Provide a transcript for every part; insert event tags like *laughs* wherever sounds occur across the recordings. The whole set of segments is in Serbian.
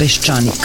Peščanik.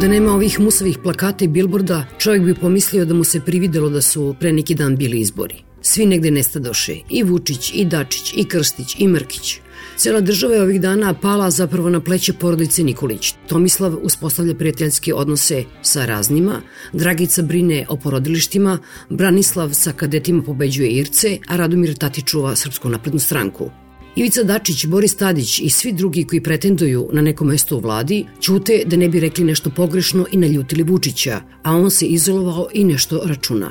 Da nema ovih musavih plakata i bilborda, čovjek bi pomislio da mu se prividelo da su pre neki dan bili izbori. Svi negde nestadoše, i Vučić, i Dačić, i Krstić, i Mrkić. Cela država je ovih dana pala zapravo na pleće porodice Nikolić. Tomislav uspostavlja prijateljske odnose sa raznima, Dragica brine o porodilištima, Branislav sa kadetima pobeđuje Irce, a Radomir Tati čuva Srpsku naprednu stranku. Ivica Dačić, Boris Tadić i svi drugi koji pretenduju na neko mesto u vladi ćute da ne bi rekli nešto pogrešno i naljutili Vučića, a on se izolovao i nešto računa.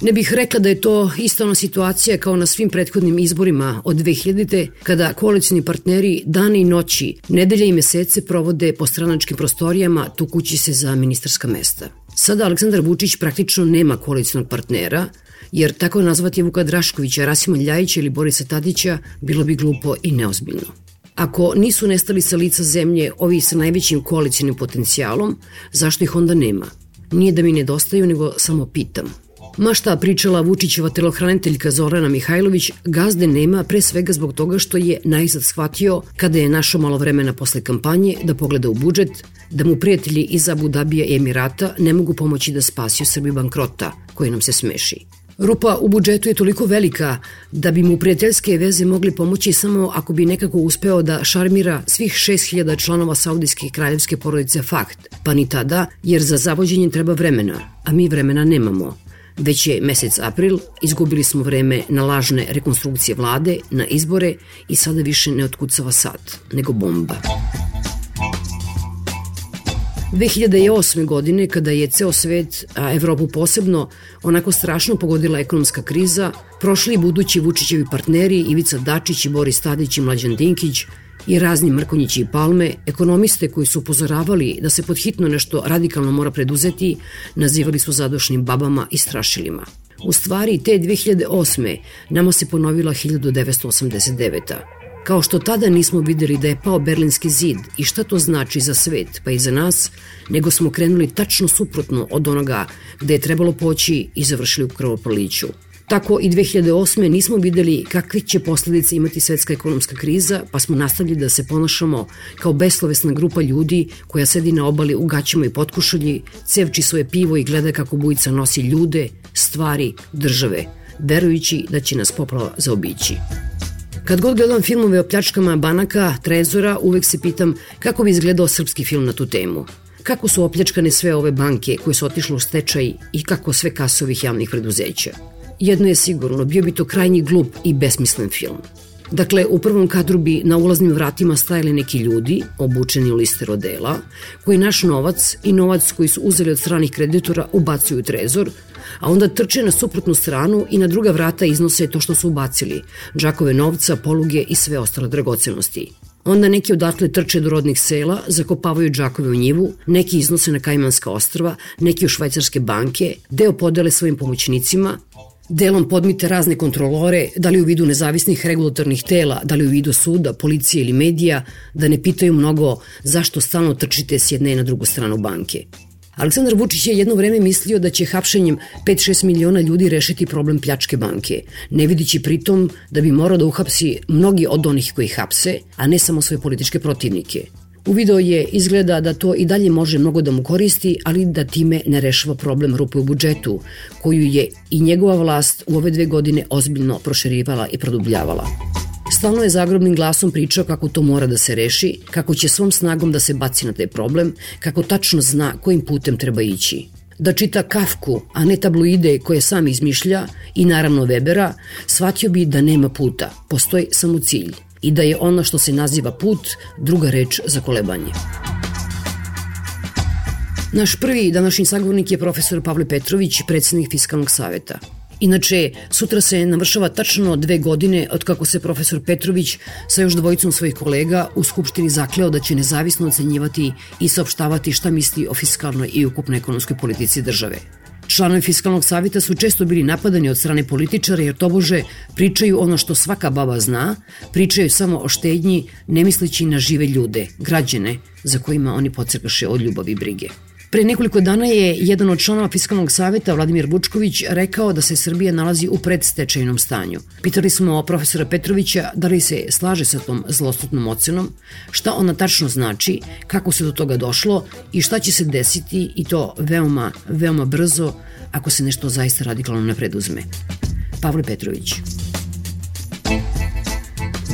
Ne bih rekla da je to ista ona situacija kao na svim prethodnim izborima od 2000. kada koalicijni partneri dane i noći, nedelje i mesece provode po stranačkim prostorijama tukući se za ministarska mesta. Sada Aleksandar Vučić praktično nema koalicijnog partnera, jer tako nazvati Vuka Draškovića, Rasima Ljajića ili Borisa Tadića bilo bi glupo i neozbiljno. Ako nisu nestali sa lica zemlje ovi sa najvećim koalicijnim potencijalom, zašto ih onda nema? Nije da mi nedostaju, nego samo pitam – Ma šta pričala Vučićeva telohraniteljka Zorana Mihajlović, gazde nema pre svega zbog toga što je najzad shvatio kada je našao malo vremena posle kampanje da pogleda u budžet, da mu prijatelji iz Abu Dabija i Emirata ne mogu pomoći da spasio Srbi bankrota koji nam se smeši. Rupa u budžetu je toliko velika da bi mu prijateljske veze mogli pomoći samo ako bi nekako uspeo da šarmira svih 6000 članova saudijske kraljevske porodice fakt, pa ni tada, jer za zavođenje treba vremena, a mi vremena nemamo. Već je mesec april, izgubili smo vreme na lažne rekonstrukcije vlade, na izbore i sada više ne otkucava sat, nego bomba. 2008. godine, kada je ceo svet, a Evropu posebno, onako strašno pogodila ekonomska kriza, prošli i budući Vučićevi partneri Ivica Dačić i Boris Tadić i Mlađan Dinkić i razni Mrkonjići i Palme, ekonomiste koji su upozoravali da se podhitno nešto radikalno mora preduzeti, nazivali su zadošnim babama i strašilima. U stvari, te 2008. nama se ponovila 1989. Kao što tada nismo videli da je pao Berlinski zid i šta to znači za svet, pa i za nas, nego smo krenuli tačno suprotno od onoga gde je trebalo poći i završili u krvoproliću. Tako i 2008. nismo videli kakve će posledice imati svetska ekonomska kriza, pa smo nastavili da se ponašamo kao beslovesna grupa ljudi koja sedi na obali u gaćima i potkušalji, cevči svoje pivo i gleda kako bujica nosi ljude, stvari, države, verujući da će nas poplava zaobići. Kad god gledam filmove o pljačkama banaka, trezora, uvek se pitam kako bi izgledao srpski film na tu temu. Kako su opljačkane sve ove banke koje su otišle u stečaj i kako sve kasovih javnih preduzeća. Jedno je sigurno, bio bi to krajnji glup i besmislen film. Dakle, u prvom kadru bi na ulaznim vratima stajali neki ljudi, obučeni u liste rodela, koji naš novac i novac koji su uzeli od stranih kreditora ubacuju u trezor, a onda trče na suprotnu stranu i na druga vrata iznose to što su ubacili, džakove novca, poluge i sve ostale dragocenosti. Onda neki odatle trče do rodnih sela, zakopavaju džakove u njivu, neki iznose na Kajmanska ostrava, neki u švajcarske banke, deo podele svojim pomoćnicima, delom podmite razne kontrolore, da li u vidu nezavisnih regulatornih tela, da li u vidu suda, policije ili medija, da ne pitaju mnogo zašto stalno trčite s jedne na drugu stranu banke. Aleksandar Vučić je jedno vreme mislio da će hapšenjem 5-6 miliona ljudi rešiti problem pljačke banke, ne vidići pritom da bi morao da uhapsi mnogi od onih koji hapse, a ne samo svoje političke protivnike. Uvideo je izgleda da to i dalje može mnogo da mu koristi, ali da time ne rešava problem rupe u budžetu, koju je i njegova vlast u ove dve godine ozbiljno proširivala i produbljavala. Stalno je zagrobnim glasom pričao kako to mora da se reši, kako će svom snagom da se baci na taj problem, kako tačno zna kojim putem treba ići. Da čita Kafku, a ne tabloide koje sam izmišlja i naravno Webera, shvatio bi da nema puta, postoji samo cilj i da je ono što se naziva put druga reč za kolebanje. Naš prvi današnji sagovornik je profesor Pavle Petrović, predsednik Fiskalnog saveta. Inače, sutra se navršava tačno dve godine od kako se profesor Petrović sa još dvojicom svojih kolega u Skupštini zakleo da će nezavisno ocenjivati i saopštavati šta misli o fiskalnoj i ukupnoj ekonomskoj politici države. Članovi Fiskalnog savita su često bili napadani od strane političara jer tobože pričaju ono što svaka baba zna, pričaju samo o štednji, ne misleći na žive ljude, građane, za kojima oni pocrkaše od ljubavi brige. Pre nekoliko dana je jedan od članova Fiskalnog saveta, Vladimir Vučković, rekao da se Srbija nalazi u predstečajnom stanju. Pitali smo profesora Petrovića da li se slaže sa tom zlostutnom ocenom, šta ona tačno znači, kako se do toga došlo i šta će se desiti i to veoma, veoma brzo ako se nešto zaista radikalno ne preduzme. Pavle Petrović.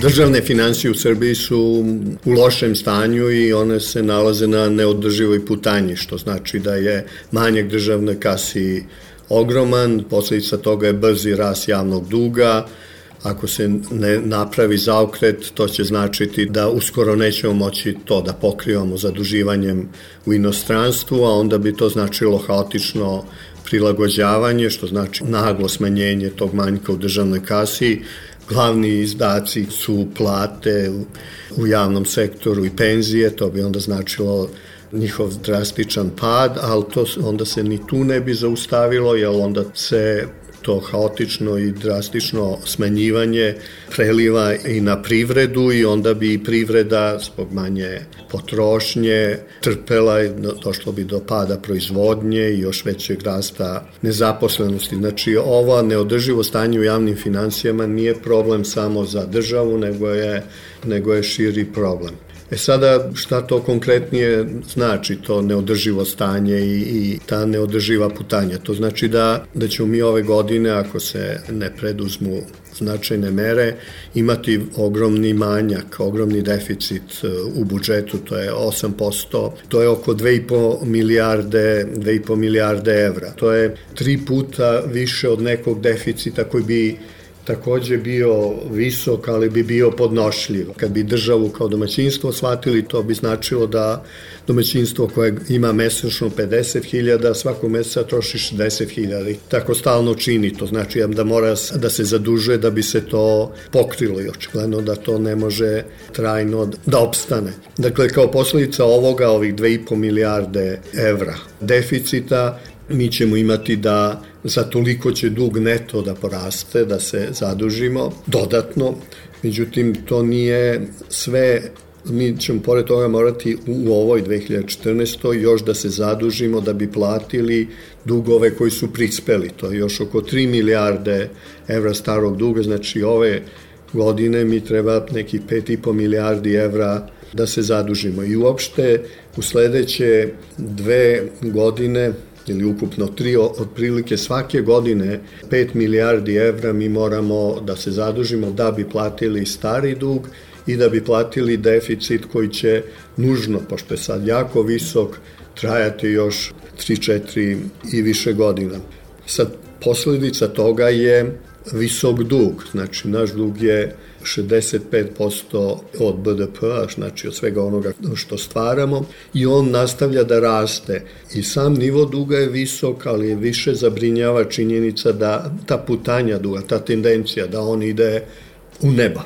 Državne financije u Srbiji su u lošem stanju i one se nalaze na neodrživoj putanji, što znači da je manjak državne kasi ogroman, posledica toga je brzi rast javnog duga, ako se ne napravi zaokret, to će značiti da uskoro nećemo moći to da pokrivamo zaduživanjem u inostranstvu, a onda bi to značilo haotično prilagođavanje, što znači naglo smanjenje tog manjka u državnoj kasi, Glavni izdaci su plate u, javnom sektoru i penzije, to bi onda značilo njihov drastičan pad, ali to onda se ni tu ne bi zaustavilo, jer onda se to haotično i drastično smanjivanje preliva i na privredu i onda bi privreda zbog manje potrošnje trpela i došlo bi do pada proizvodnje i još većeg rasta nezaposlenosti. Znači, ova neodrživo stanje u javnim financijama nije problem samo za državu, nego je, nego je širi problem. E sada, šta to konkretnije znači, to neodrživo stanje i, i ta neodrživa putanja? To znači da, da ćemo mi ove godine, ako se ne preduzmu značajne mere, imati ogromni manjak, ogromni deficit e, u budžetu, to je 8%, to je oko 2,5 milijarde, 2,5 milijarde evra. To je tri puta više od nekog deficita koji bi takođe bio visok, ali bi bio podnošljiv. Kad bi državu kao domaćinstvo shvatili, to bi značilo da domaćinstvo koje ima mesečno 50.000, svakog meseca troši 60.000 i tako stalno čini. To znači da mora da se zadužuje da bi se to pokrilo i očigledno da to ne može trajno da opstane. Dakle, kao posledica ovoga, ovih 2,5 milijarde evra deficita, mi ćemo imati da za toliko će dug neto da poraste, da se zadužimo dodatno, međutim to nije sve mi ćemo pored toga morati u ovoj 2014. još da se zadužimo da bi platili dugove koji su prispeli. To je još oko 3 milijarde evra starog duga, znači ove godine mi treba nekih 5,5 milijardi evra da se zadužimo. I uopšte u sledeće dve godine ili ukupno tri, otprilike svake godine 5 milijardi evra mi moramo da se zadužimo da bi platili stari dug i da bi platili deficit koji će nužno, pošto je sad jako visok, trajati još 3, 4 i više godina. Sad, posledica toga je visok dug, znači naš dug je 65% od BDP-a, znači od svega onoga što stvaramo i on nastavlja da raste. I sam nivo duga je visok, ali više zabrinjava činjenica da ta putanja duga, ta tendencija da on ide u neba.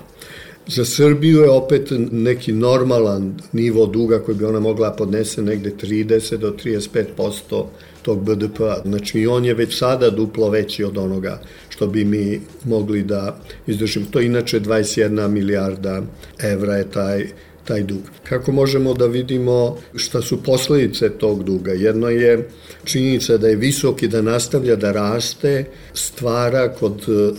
Za Srbiju je opet neki normalan nivo duga koji bi ona mogla podnese negde 30 do 35% tog BDP-a. Znači on je već sada duplo veći od onoga što bi mi mogli da izdržimo. To je inače 21 milijarda evra je taj taj dug. Kako možemo da vidimo šta su posledice tog duga? Jedno je činjenica da je visok i da nastavlja da raste, stvara kod e,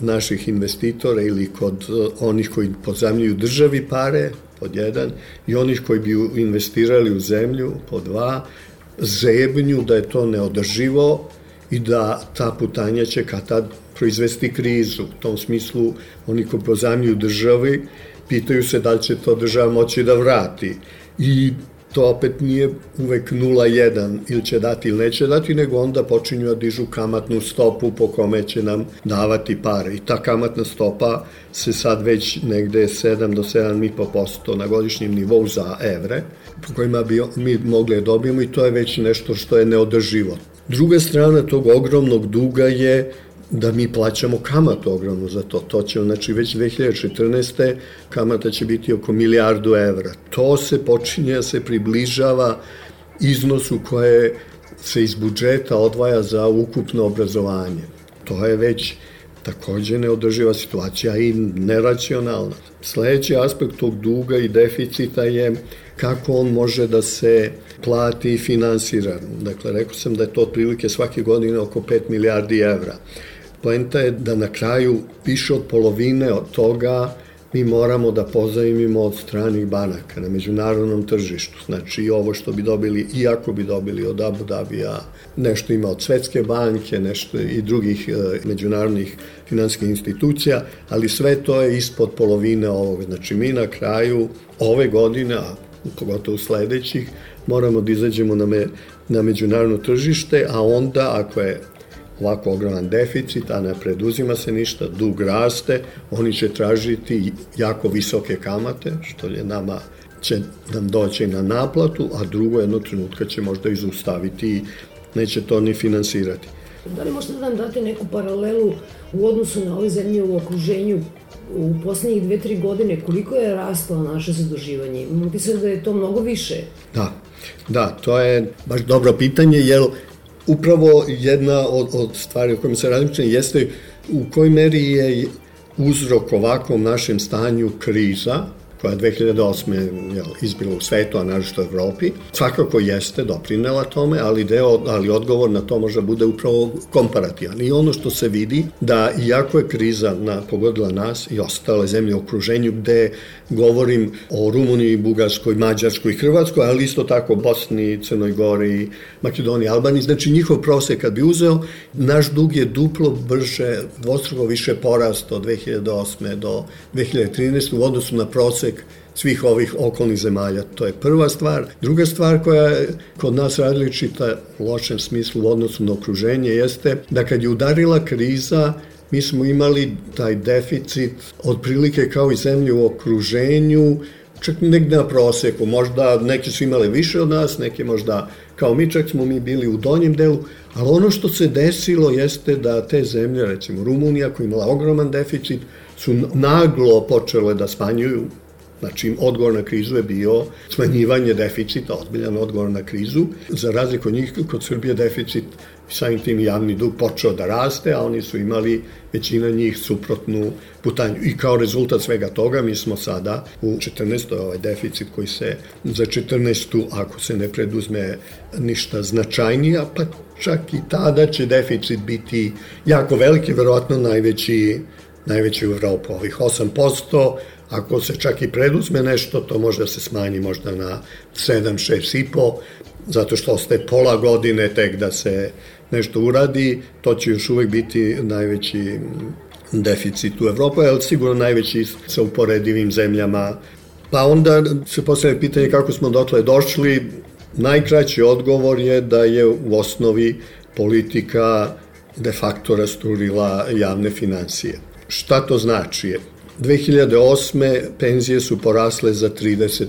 naših investitora ili kod e, onih koji pozamljuju državi pare, pod jedan, i onih koji bi investirali u zemlju, pod dva, zebnju da je to neodrživo, i da ta putanja će kad tad proizvesti krizu. U tom smislu oni ko pozamljuju državi pitaju se da li će to država moći da vrati. I to opet nije uvek 0,1 ili će dati ili neće dati, nego onda počinju da dižu kamatnu stopu po kome će nam davati pare. I ta kamatna stopa se sad već negde 7 do 7,5% na godišnjem nivou za evre, po kojima bi mi mogli da dobijemo i to je već nešto što je neodrživo. Druga strana tog ogromnog duga je da mi plaćamo kamatu ogromnu za to. To će, znači, već 2014. kamata će biti oko milijardu evra. To se počinje da se približava iznosu koje se iz budžeta odvaja za ukupno obrazovanje. To je već takođe neodrživa situacija i neracionalna. Sledeći aspekt tog duga i deficita je kako on može da se plati i finansira. Dakle, rekao sam da je to otprilike svake godine oko 5 milijardi evra. Poenta je da na kraju više od polovine od toga mi moramo da pozajmimo od stranih banaka na međunarodnom tržištu. Znači i ovo što bi dobili, iako bi dobili od Abu Dhabija, nešto ima od Svetske banke, nešto i drugih e, međunarodnih finanskih institucija, ali sve to je ispod polovine ovog. Znači mi na kraju ove godine, a pogotovo sledećih, moramo da izađemo na, me, na međunarodno tržište, a onda ako je ovako ogroman deficit, a ne preduzima se ništa, dug raste, oni će tražiti jako visoke kamate, što je nama će nam doći na naplatu, a drugo jedno trenutka će možda izustaviti i neće to ni finansirati. Da li možete da nam date neku paralelu u odnosu na ove zemlje u okruženju u poslednjih dve, tri godine, koliko je rastao naše zaduživanje? Se da je to mnogo više. Da, da, to je baš dobro pitanje, jer upravo jedna od, od stvari o kojima se razmišljam jeste u kojoj meri je uzrok ovakvom našem stanju kriza, koja je 2008. Jel, izbila u svetu, a naravno u Evropi, svakako jeste doprinela tome, ali, deo, ali odgovor na to može bude upravo komparativan. I ono što se vidi, da iako je kriza na, pogodila nas i ostale zemlje u okruženju, gde govorim o Rumuniji, Bugarskoj, Mađarskoj i Hrvatskoj, ali isto tako Bosni, Crnoj Gori, Makedoniji, Albaniji, znači njihov prosek kad bi uzeo, naš dug je duplo brže, dvostruko više porasto od 2008. do 2013. u odnosu na prosek svih ovih okolnih zemalja. To je prva stvar. Druga stvar koja je kod nas različita u lošem smislu u odnosu na okruženje jeste da kad je udarila kriza, mi smo imali taj deficit otprilike kao i zemlje u okruženju, čak negde na proseku, možda neki su imali više od nas, neki možda kao mi, čak smo mi bili u donjem delu, ali ono što se desilo jeste da te zemlje, recimo Rumunija koja imala ogroman deficit, su naglo počele da smanjuju Znači, odgovor na krizu je bio smanjivanje deficita, odbiljan odgovor na krizu. Za razliku od njih, kod Srbije deficit samim tim javni dug počeo da raste, a oni su imali većina njih suprotnu putanju. I kao rezultat svega toga mi smo sada u 14. ovaj deficit koji se za 14. ako se ne preduzme ništa značajnija, pa čak i tada će deficit biti jako veliki, verovatno najveći najveći u Evropu, ovih 8%, Ako se čak i preduzme nešto, to može da se smanji možda na 7, 6 i po, zato što ostaje pola godine tek da se nešto uradi, to će još uvek biti najveći deficit u Evropu, ali sigurno najveći sa uporedivim zemljama. Pa onda se postavlja pitanje kako smo dotle došli. Najkraći odgovor je da je u osnovi politika de facto rasturila javne financije. Šta to znači? 2008. penzije su porasle za 30%.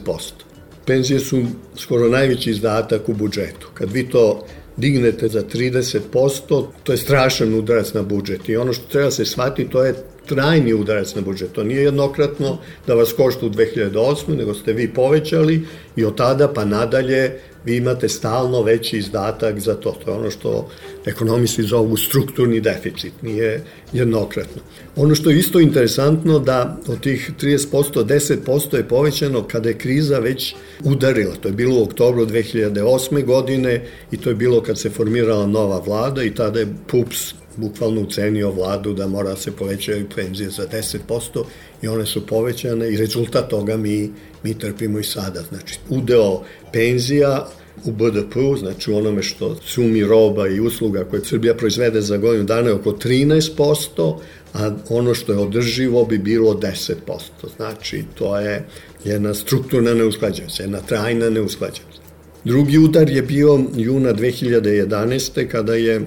Penzije su skoro najveći izdatak u budžetu. Kad vi to dignete za 30%, to je strašan udarac na budžet. I ono što treba se shvati, to je trajni udarac na budžet. To nije jednokratno da vas košta u 2008. nego ste vi povećali i od tada pa nadalje vi imate stalno veći izdatak za to. To je ono što ekonomisti zovu strukturni deficit, nije jednokratno. Ono što je isto interesantno da od tih 30%, 10% je povećano kada je kriza već udarila. To je bilo u oktobru 2008. godine i to je bilo kad se formirala nova vlada i tada je PUPS bukvalno ucenio vladu da mora da se povećaju penzije za 10% i one su povećane i rezultat toga mi, mi trpimo i sada. Znači, udeo penzija u BDP-u, znači u onome što sumi roba i usluga koje Srbija proizvede za godinu dana je oko 13%, a ono što je održivo bi bilo 10%. Znači, to je jedna strukturna neusklađenost, jedna trajna neusklađenost. Drugi udar je bio juna 2011. kada je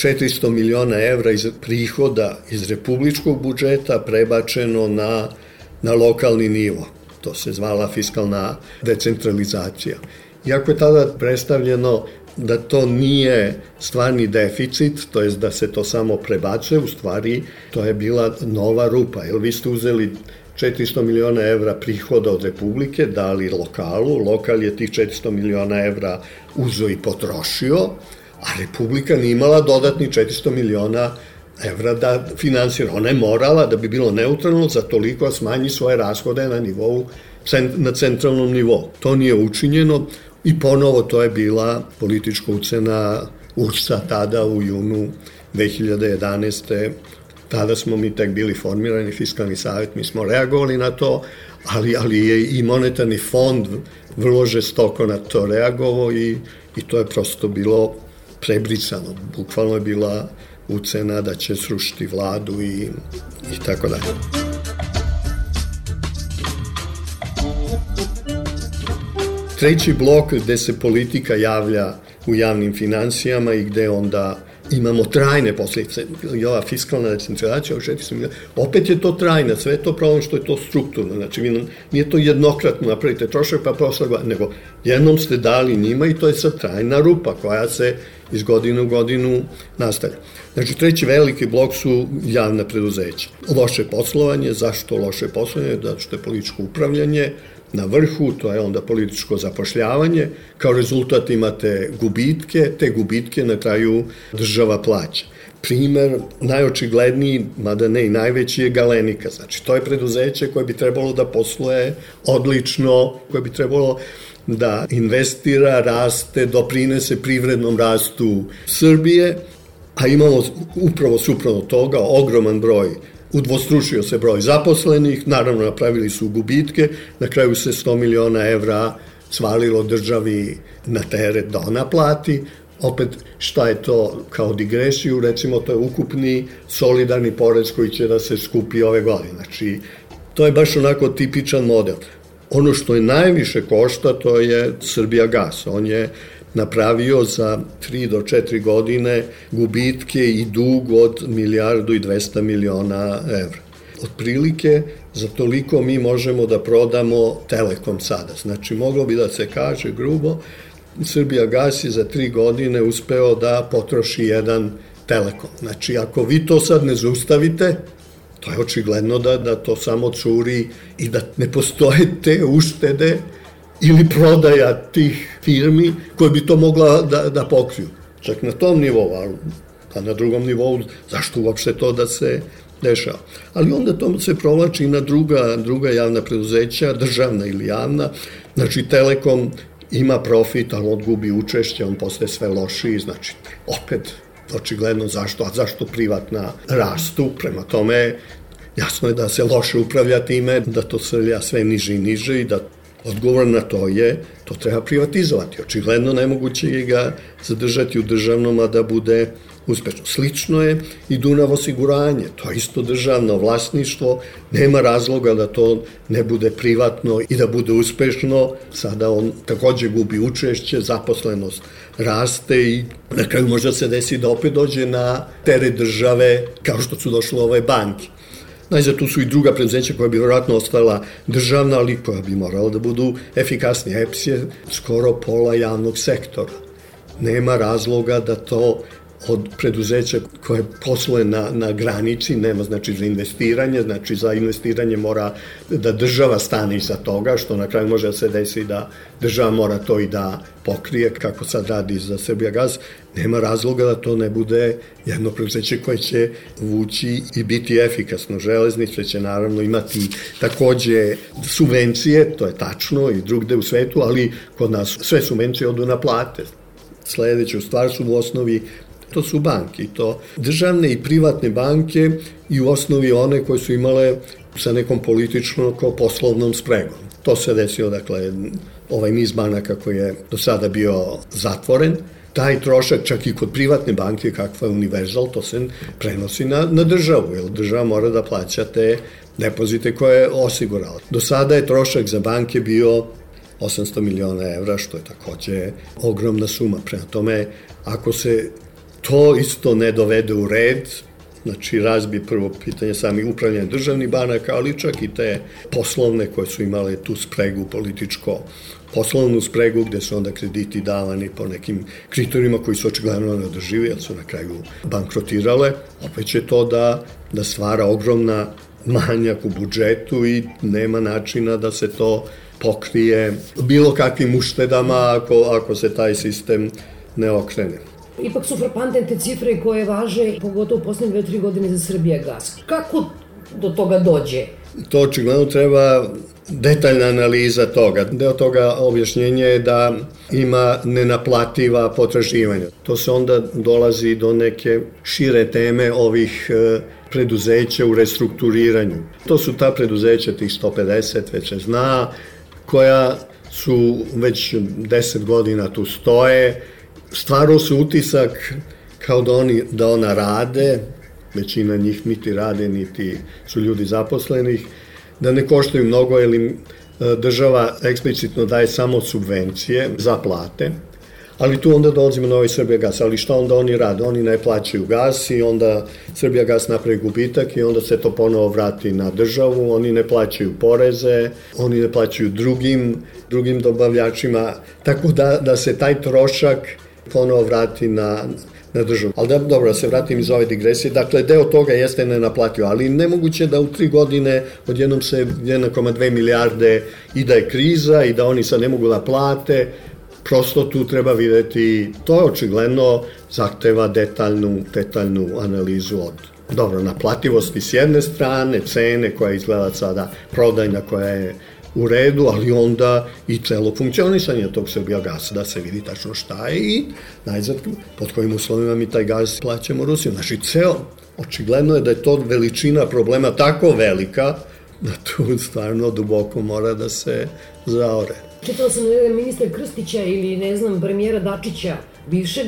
400 miliona evra iz prihoda iz republičkog budžeta prebačeno na, na lokalni nivo. To se zvala fiskalna decentralizacija. Iako je tada predstavljeno da to nije stvarni deficit, to jest da se to samo prebacuje, u stvari to je bila nova rupa, jer vi ste uzeli 400 miliona evra prihoda od Republike, dali lokalu, lokal je tih 400 miliona evra uzo i potrošio, a Republika nije imala dodatni 400 miliona evra da finansira. Ona je morala da bi bilo neutralno za toliko da smanji svoje rashode na nivou na centralnom nivou. To nije učinjeno i ponovo to je bila politička ucena URSA tada u junu 2011 tada smo mi tek bili formirani, fiskalni savjet, mi smo reagovali na to, ali, ali je i monetarni fond vrlo žestoko na to reagovao i, i to je prosto bilo prebrisano. Bukvalno je bila ucena da će srušiti vladu i, i tako dalje. Treći blok gde se politika javlja u javnim financijama i gde onda imamo trajne posljedice. I ova fiskalna decentralizacija od 400 miliona, opet je to trajna, sve je to problem što je to strukturno. Znači, vi nije to jednokratno napravite trošak pa posle, nego jednom ste dali njima i to je sad trajna rupa koja se iz godine u godinu nastavlja. Znači, treći veliki blok su javna preduzeća. Loše poslovanje, zašto loše poslovanje? Zato što je političko upravljanje, na vrhu, to je onda političko zapošljavanje, kao rezultat imate gubitke, te gubitke na kraju država plaća. Primer najočigledniji, mada ne i najveći, je Galenika. Znači, to je preduzeće koje bi trebalo da posluje odlično, koje bi trebalo da investira, raste, doprinese privrednom rastu Srbije, a imamo upravo suprotno toga ogroman broj udvostručio se broj zaposlenih, naravno napravili su gubitke, na kraju se 100 miliona evra svalilo državi na teret da ona plati, opet šta je to kao digresiju, recimo to je ukupni solidarni porez koji će da se skupi ove godine. Znači, to je baš onako tipičan model. Ono što je najviše košta, to je Srbija gas. On je napravio za 3 do 4 godine gubitke i dug od milijardu i 200 miliona evra. Otprilike za toliko mi možemo da prodamo Telekom sada. Znači, moglo bi da se kaže grubo, Srbija gas je za 3 godine uspeo da potroši jedan Telekom. Znači, ako vi to sad ne zaustavite, to je očigledno da, da to samo curi i da ne postoje te uštede ili prodaja tih firmi koje bi to mogla da, da pokriju. Čak na tom nivou, a na drugom nivou, zašto uopšte to da se dešava. Ali onda to se provlači na druga, druga javna preduzeća, državna ili javna. Znači, Telekom ima profit, ali on gubi učešće, on postaje sve lošiji, znači, opet, očigledno zašto, a zašto privatna rastu, prema tome, jasno je da se loše upravlja time, da to srlja sve niže i niže i da Odgovor na to je, to treba privatizovati. Očigledno nemoguće je ga zadržati u državnom, a da bude uspešno. Slično je i Dunav osiguranje, to je isto državno vlasništvo, nema razloga da to ne bude privatno i da bude uspešno, sada on takođe gubi učešće, zaposlenost raste i na kraju možda se desi da opet dođe na tere države kao što su došle ove banke. Najzad tu su i druga preduzeća koja bi vjerojatno ostala državna, ali koja bi morala da budu efikasnije. EPS je skoro pola javnog sektora. Nema razloga da to od preduzeća koje posluje na, na granici, nema znači za investiranje, znači za investiranje mora da država stane iza toga, što na kraju može da se desi da država mora to i da pokrije, kako sad radi za Srbija gaz, nema razloga da to ne bude jedno preduzeće koje će vući i biti efikasno. Železnice će naravno imati takođe subvencije, to je tačno i drugde u svetu, ali kod nas sve subvencije odu na plate. Sledeću stvar su u osnovi to su banke i to državne i privatne banke i u osnovi one koje su imale sa nekom političnom kao poslovnom spregom. To se desilo, dakle, ovaj niz banaka koji je do sada bio zatvoren, taj trošak čak i kod privatne banke kakva je Universal, to se prenosi na, na državu, jer država mora da plaća te depozite koje je osigurala. Do sada je trošak za banke bio 800 miliona evra, što je takođe ogromna suma. Prema tome, ako se to isto ne dovede u red, znači razbi prvo pitanje sami upravljanja državnih banaka, ali čak i te poslovne koje su imale tu spregu političko poslovnu spregu gde su onda krediti davani po nekim kriterijima koji su očigledno neodrživi, jer su na kraju bankrotirale, opet će to da, da stvara ogromna manjak u budžetu i nema načina da se to pokrije bilo kakvim uštedama ako, ako se taj sistem ne okrene. Ipak su frapantne te cifre koje važe, pogotovo u poslednje dve, tri godine za Srbija gas. Kako do toga dođe? To očigledno treba detaljna analiza toga. Deo toga objašnjenje je da ima nenaplativa potraživanja. To se onda dolazi do neke šire teme ovih e, preduzeća u restrukturiranju. To su ta preduzeća, tih 150, već se zna, koja su već 10 godina tu stoje, stvarao se utisak kao da, oni, da ona rade, većina njih niti rade, niti su ljudi zaposlenih, da ne koštaju mnogo, jer im e, država eksplicitno daje samo subvencije za plate, ali tu onda dolazimo na ovaj Srbija gas, ali šta onda oni rade? Oni ne plaćaju gas i onda Srbija gas napravi gubitak i onda se to ponovo vrati na državu, oni ne plaćaju poreze, oni ne plaćaju drugim, drugim dobavljačima, tako da, da se taj trošak ponovo vrati na, na državu. Ali da, dobro, da se vratim iz ove digresije. Dakle, deo toga jeste nenaplatio, ali nemoguće da u tri godine odjednom se 1,2 milijarde i da je kriza i da oni sad ne mogu da plate, prosto tu treba videti, to je očigledno zahteva detaljnu, detaljnu analizu od dobro, naplativosti s jedne strane, cene koja izgleda sada prodajna koja je u redu, ali onda i celo funkcionisanje tog Srbija gasa, da se vidi tačno šta je i najzad pod kojim uslovima mi taj gaz plaćamo Rusiju. Znači, ceo, očigledno je da je to veličina problema tako velika da tu stvarno duboko mora da se zaore. Čitala sam da ministar Krstića ili, ne znam, premijera Dačića, bivšeg,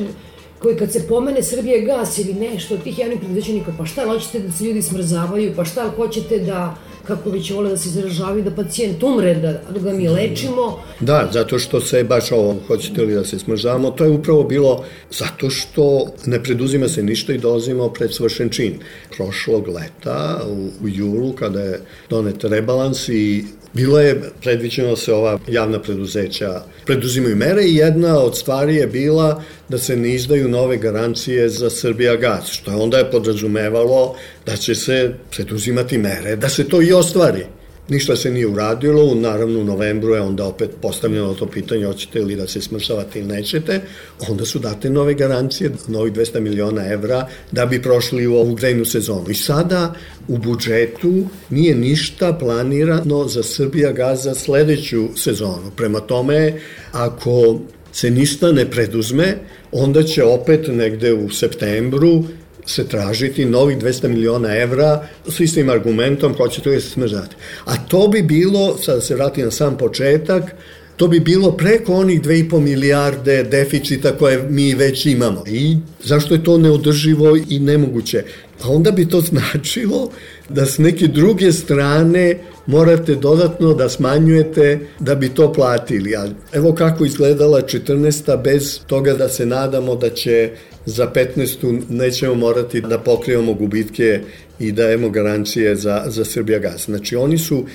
koji kad se pomene Srbije gas ili nešto od tih javnih preduzeća, pa šta hoćete da se ljudi smrzavaju, pa šta hoćete da kako će vole da se izražavaju da pacijent umre, da, da ga mi lečimo. Da, zato što se baš ovo, hoćete li da se smržavamo, to je upravo bilo zato što ne preduzima se ništa i dolazimo pred svršen čin. Prošlog leta, u, u julu, kada je donet rebalans i Bilo je predviđeno da se ova javna preduzeća preduzimaju mere i jedna od stvari je bila da se ne izdaju nove garancije za Srbija gaz, što je onda je podrazumevalo da će se preduzimati mere, da se to i ostvari. Ništa se nije uradilo, naravno u novembru je onda opet postavljeno to pitanje hoćete li da se smršavate ili nećete, onda su date nove garancije, novih 200 miliona evra da bi prošli u ovu grejnu sezonu. I sada u budžetu nije ništa planirano za Srbija gaza sledeću sezonu. Prema tome, ako se ništa ne preduzme, onda će opet negde u septembru se tražiti novih 200 miliona evra s istim argumentom hoćete li se smrzati. A to bi bilo, sad se vrati na sam početak, to bi bilo preko onih 2,5 milijarde deficita koje mi već imamo. I zašto je to neodrživo i nemoguće? Pa onda bi to značilo da s neke druge strane morate dodatno da smanjujete da bi to platili. A evo kako izgledala 14. bez toga da se nadamo da će za 15. nećemo morati da pokrivamo gubitke i dajemo garancije za, za Srbija gas. Znači oni su,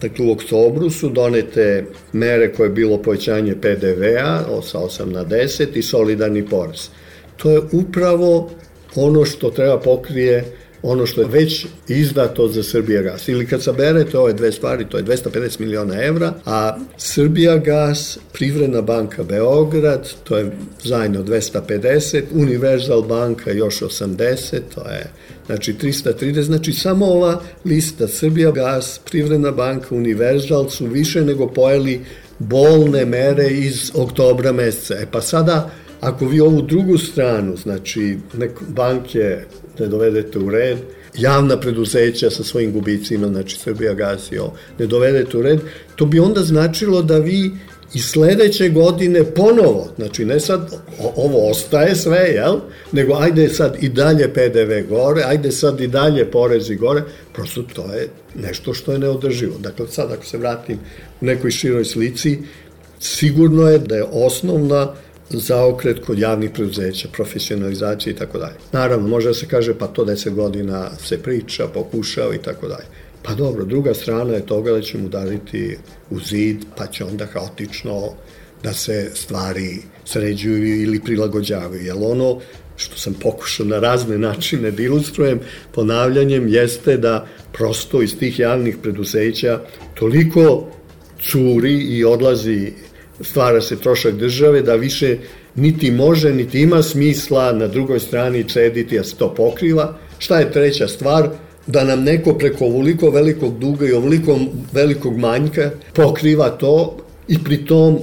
dakle u oktobru su donete mere koje je bilo povećanje PDV-a sa 8 na 10 i solidarni porez. To je upravo ono što treba pokrije ono što je već izdato za Srbija gas. Ili kad saberete ove dve stvari, to je 250 miliona evra, a Srbija gas, Privredna banka Beograd, to je zajedno 250, Universal banka još 80, to je znači 330, znači samo ova lista Srbija gas, Privredna banka, Universal su više nego pojeli bolne mere iz oktobra meseca. E pa sada ako vi ovu drugu stranu, znači nek banke ne dovedete u red, javna preduzeća sa svojim gubicima, znači Srbija gasio, ne dovedete u red, to bi onda značilo da vi i sledeće godine ponovo, znači ne sad ovo ostaje sve, jel? nego ajde sad i dalje PDV gore, ajde sad i dalje porezi gore, prosto to je nešto što je neodrživo. Dakle, sad ako se vratim u nekoj široj slici, sigurno je da je osnovna zaokret kod javnih preduzeća, profesionalizacije i tako dalje. Naravno, može da se kaže pa to 10 godina se priča, pokušao i tako dalje. Pa dobro, druga strana je toga da ćemo udariti u zid, pa će onda haotično da se stvari sređuju ili prilagođavaju. Jer ono što sam pokušao na razne načine da ilustrujem ponavljanjem jeste da prosto iz tih javnih preduzeća toliko curi i odlazi stvara se trošak države da više niti može, niti ima smisla na drugoj strani cediti, a se to pokriva. Šta je treća stvar? Da nam neko preko ovoliko velikog duga i ovoliko velikog manjka pokriva to i pri tom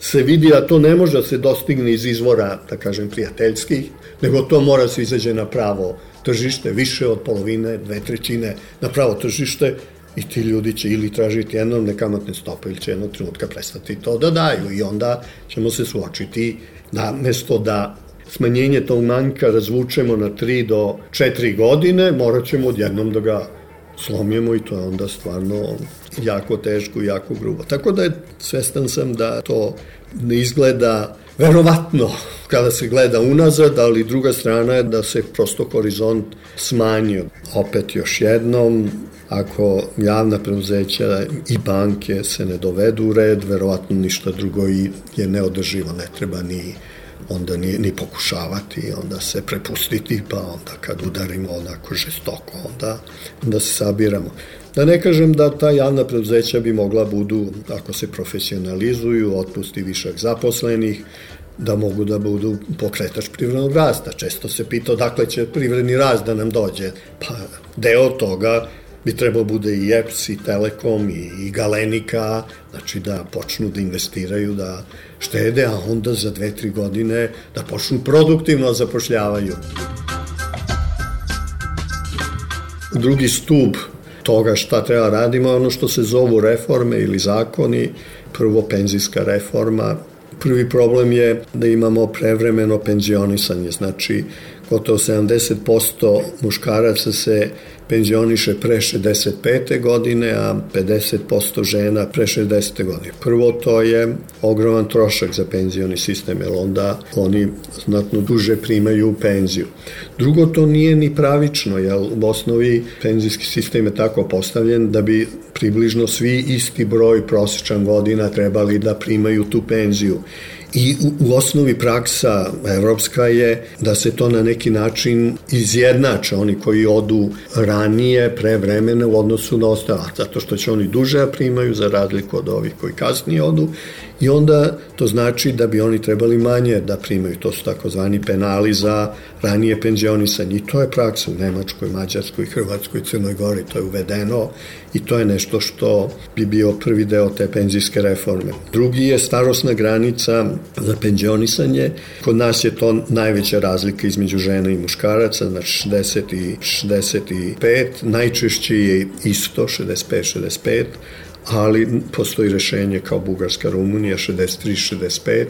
se vidi da to ne može da se dostigne iz izvora, da kažem, prijateljskih, nego to mora da se izađe na pravo tržište, više od polovine, dve trećine na pravo tržište, i ti ljudi će ili tražiti enormne kamatne stope ili će jednog trenutka prestati to da daju i onda ćemo se suočiti da mesto da smanjenje tog manjka razvučemo na 3 do 4 godine, morat ćemo odjednom da ga slomimo i to je onda stvarno jako teško i jako grubo. Tako da je svestan sam da to ne izgleda verovatno kada se gleda unazad, ali druga strana je da se prosto horizont smanjio. Opet još jednom, ako javna preduzeća i banke se ne dovedu u red, verovatno ništa drugo je neodrživo, ne treba ni onda ni, ni pokušavati, onda se prepustiti, pa onda kad udarimo onako žestoko, onda, onda se sabiramo. Da ne kažem da ta javna preduzeća bi mogla budu, ako se profesionalizuju, otpusti višak zaposlenih, da mogu da budu pokretač privrednog rasta. Često se pita odakle će privredni rast da nam dođe. Pa deo toga bi trebao bude i EPS i Telekom i, i Galenika, znači da počnu da investiraju, da štede, a onda za dve, tri godine da počnu produktivno da zapošljavaju. Drugi stub toga šta treba radimo ono što se zovu reforme ili zakoni. Prvo penzijska reforma. Prvi problem je da imamo prevremeno penzionisanje, znači gotovo 70% muškaraca se penzioniše pre 65. godine, a 50% žena pre 60. godine. Prvo to je ogroman trošak za penzioni sistem, jer onda oni znatno duže primaju penziju. Drugo, to nije ni pravično, jer u osnovi penzijski sistem je tako postavljen da bi približno svi isti broj prosječan godina trebali da primaju tu penziju i u, u osnovi praksa evropska je da se to na neki način izjednače oni koji odu ranije, pre vremena u odnosu na ostala, zato što će oni duže primaju za razliku od ovih koji kasnije odu i onda to znači da bi oni trebali manje da primaju, to su takozvani penali za ranije penzionisanje. I to je praksa u Nemačkoj, Mađarskoj, Hrvatskoj, Crnoj Gori, to je uvedeno i to je nešto što bi bio prvi deo te penzijske reforme. Drugi je starosna granica za penzionisanje. Kod nas je to najveća razlika između žena i muškaraca, znači 60 i 65, najčešće je isto 65-65, ali postoji rešenje kao Bugarska, Rumunija 63-65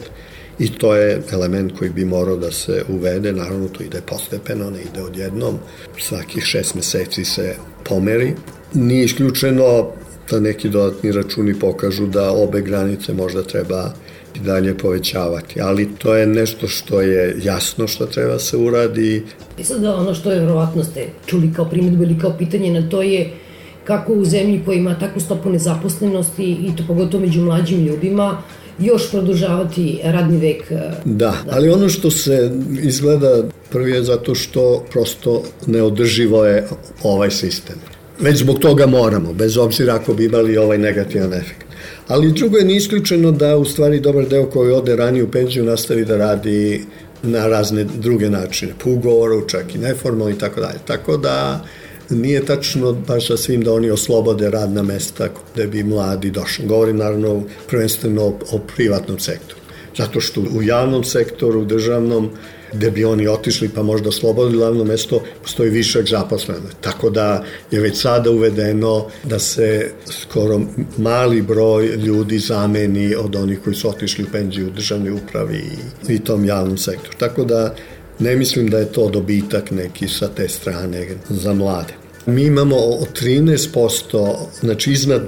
i to je element koji bi morao da se uvede, naravno to ide postepeno, ne ide odjednom, svakih šest meseci se pomeri. Nije isključeno da neki dodatni računi pokažu da obe granice možda treba i dalje povećavati, ali to je nešto što je jasno što treba se uradi. I sad ono što je verovatno ste čuli kao primjedbu ili kao pitanje na to je kako u zemlji koja ima takvu stopu nezaposlenosti i to pogotovo među mlađim ljudima, još produžavati radni vek. Da, da, ali ono što se izgleda prvi je zato što prosto neodrživo je ovaj sistem. Već zbog toga moramo, bez obzira ako bi imali ovaj negativan efekt. Ali drugo je nisključeno da u stvari dobar deo koji ode ranije u penziju nastavi da radi na razne druge načine, po ugovoru, čak i neformalno i tako dalje. Tako da nije tačno baš sa svim da oni oslobode radna mesta gde bi mladi došli. Govorim naravno prvenstveno o, o privatnom sektoru. zato što u javnom sektoru, državnom, gde bi oni otišli pa možda slobodili glavno mesto, postoji višak zaposleno. Tako da je već sada uvedeno da se skoro mali broj ljudi zameni od onih koji su otišli u penziju u državnoj upravi i tom javnom sektoru. Tako da ne mislim da je to dobitak neki sa te strane za mlade. Mi imamo 13%, znači iznad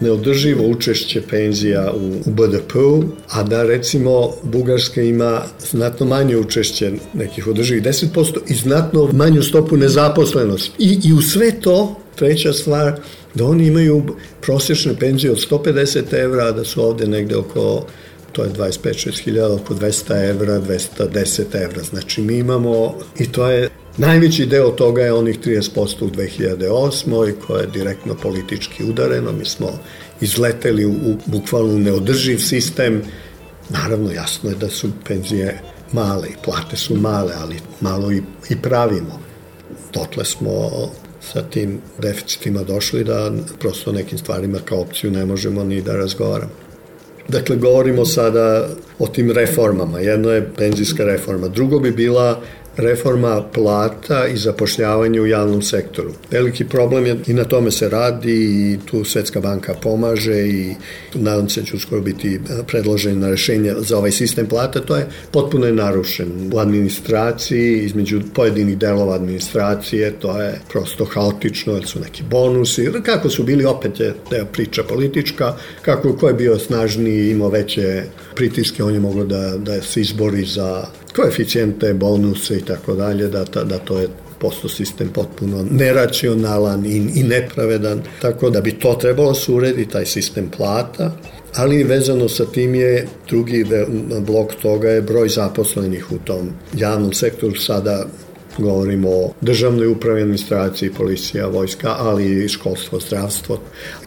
neodrživo učešće penzija u, u BDP-u, a da recimo Bugarska ima znatno manje učešće nekih održivih 10% i znatno manju stopu nezaposlenosti. I, I u sve to, treća stvar, da oni imaju prosječne penzije od 150 evra, da su ovde negde oko to je 25-6 hiljada, oko 200 evra, 210 evra. Znači mi imamo, i to je Najveći deo toga je onih 30% u 2008. koje je direktno politički udareno. Mi smo izleteli u, u bukvalno neodrživ sistem. Naravno, jasno je da su penzije male i plate su male, ali malo i, i pravimo. Dotle smo sa tim deficitima došli da prosto nekim stvarima kao opciju ne možemo ni da razgovaramo. Dakle, govorimo sada o tim reformama. Jedno je penzijska reforma, drugo bi bila reforma plata i zapošljavanja u javnom sektoru. Veliki problem je i na tome se radi i tu Svetska banka pomaže i nadam se da će uskoro biti predloženo rešenje za ovaj sistem plata. To je potpuno je narušen u administraciji, između pojedinih delova administracije, to je prosto haotično, jer su neki bonusi, kako su bili opet je deo priča politička, kako ko je bio snažniji, imao veće pritiske, on je moglo da, da se izbori za koeficijente, bonuse i tako dalje, da, da to je posto sistem potpuno neracionalan i, i nepravedan, tako da bi to trebalo se urediti, taj sistem plata, ali vezano sa tim je drugi blok toga je broj zaposlenih u tom javnom sektoru sada govorimo o državnoj upravi, administraciji, policija, vojska, ali i školstvo, zdravstvo.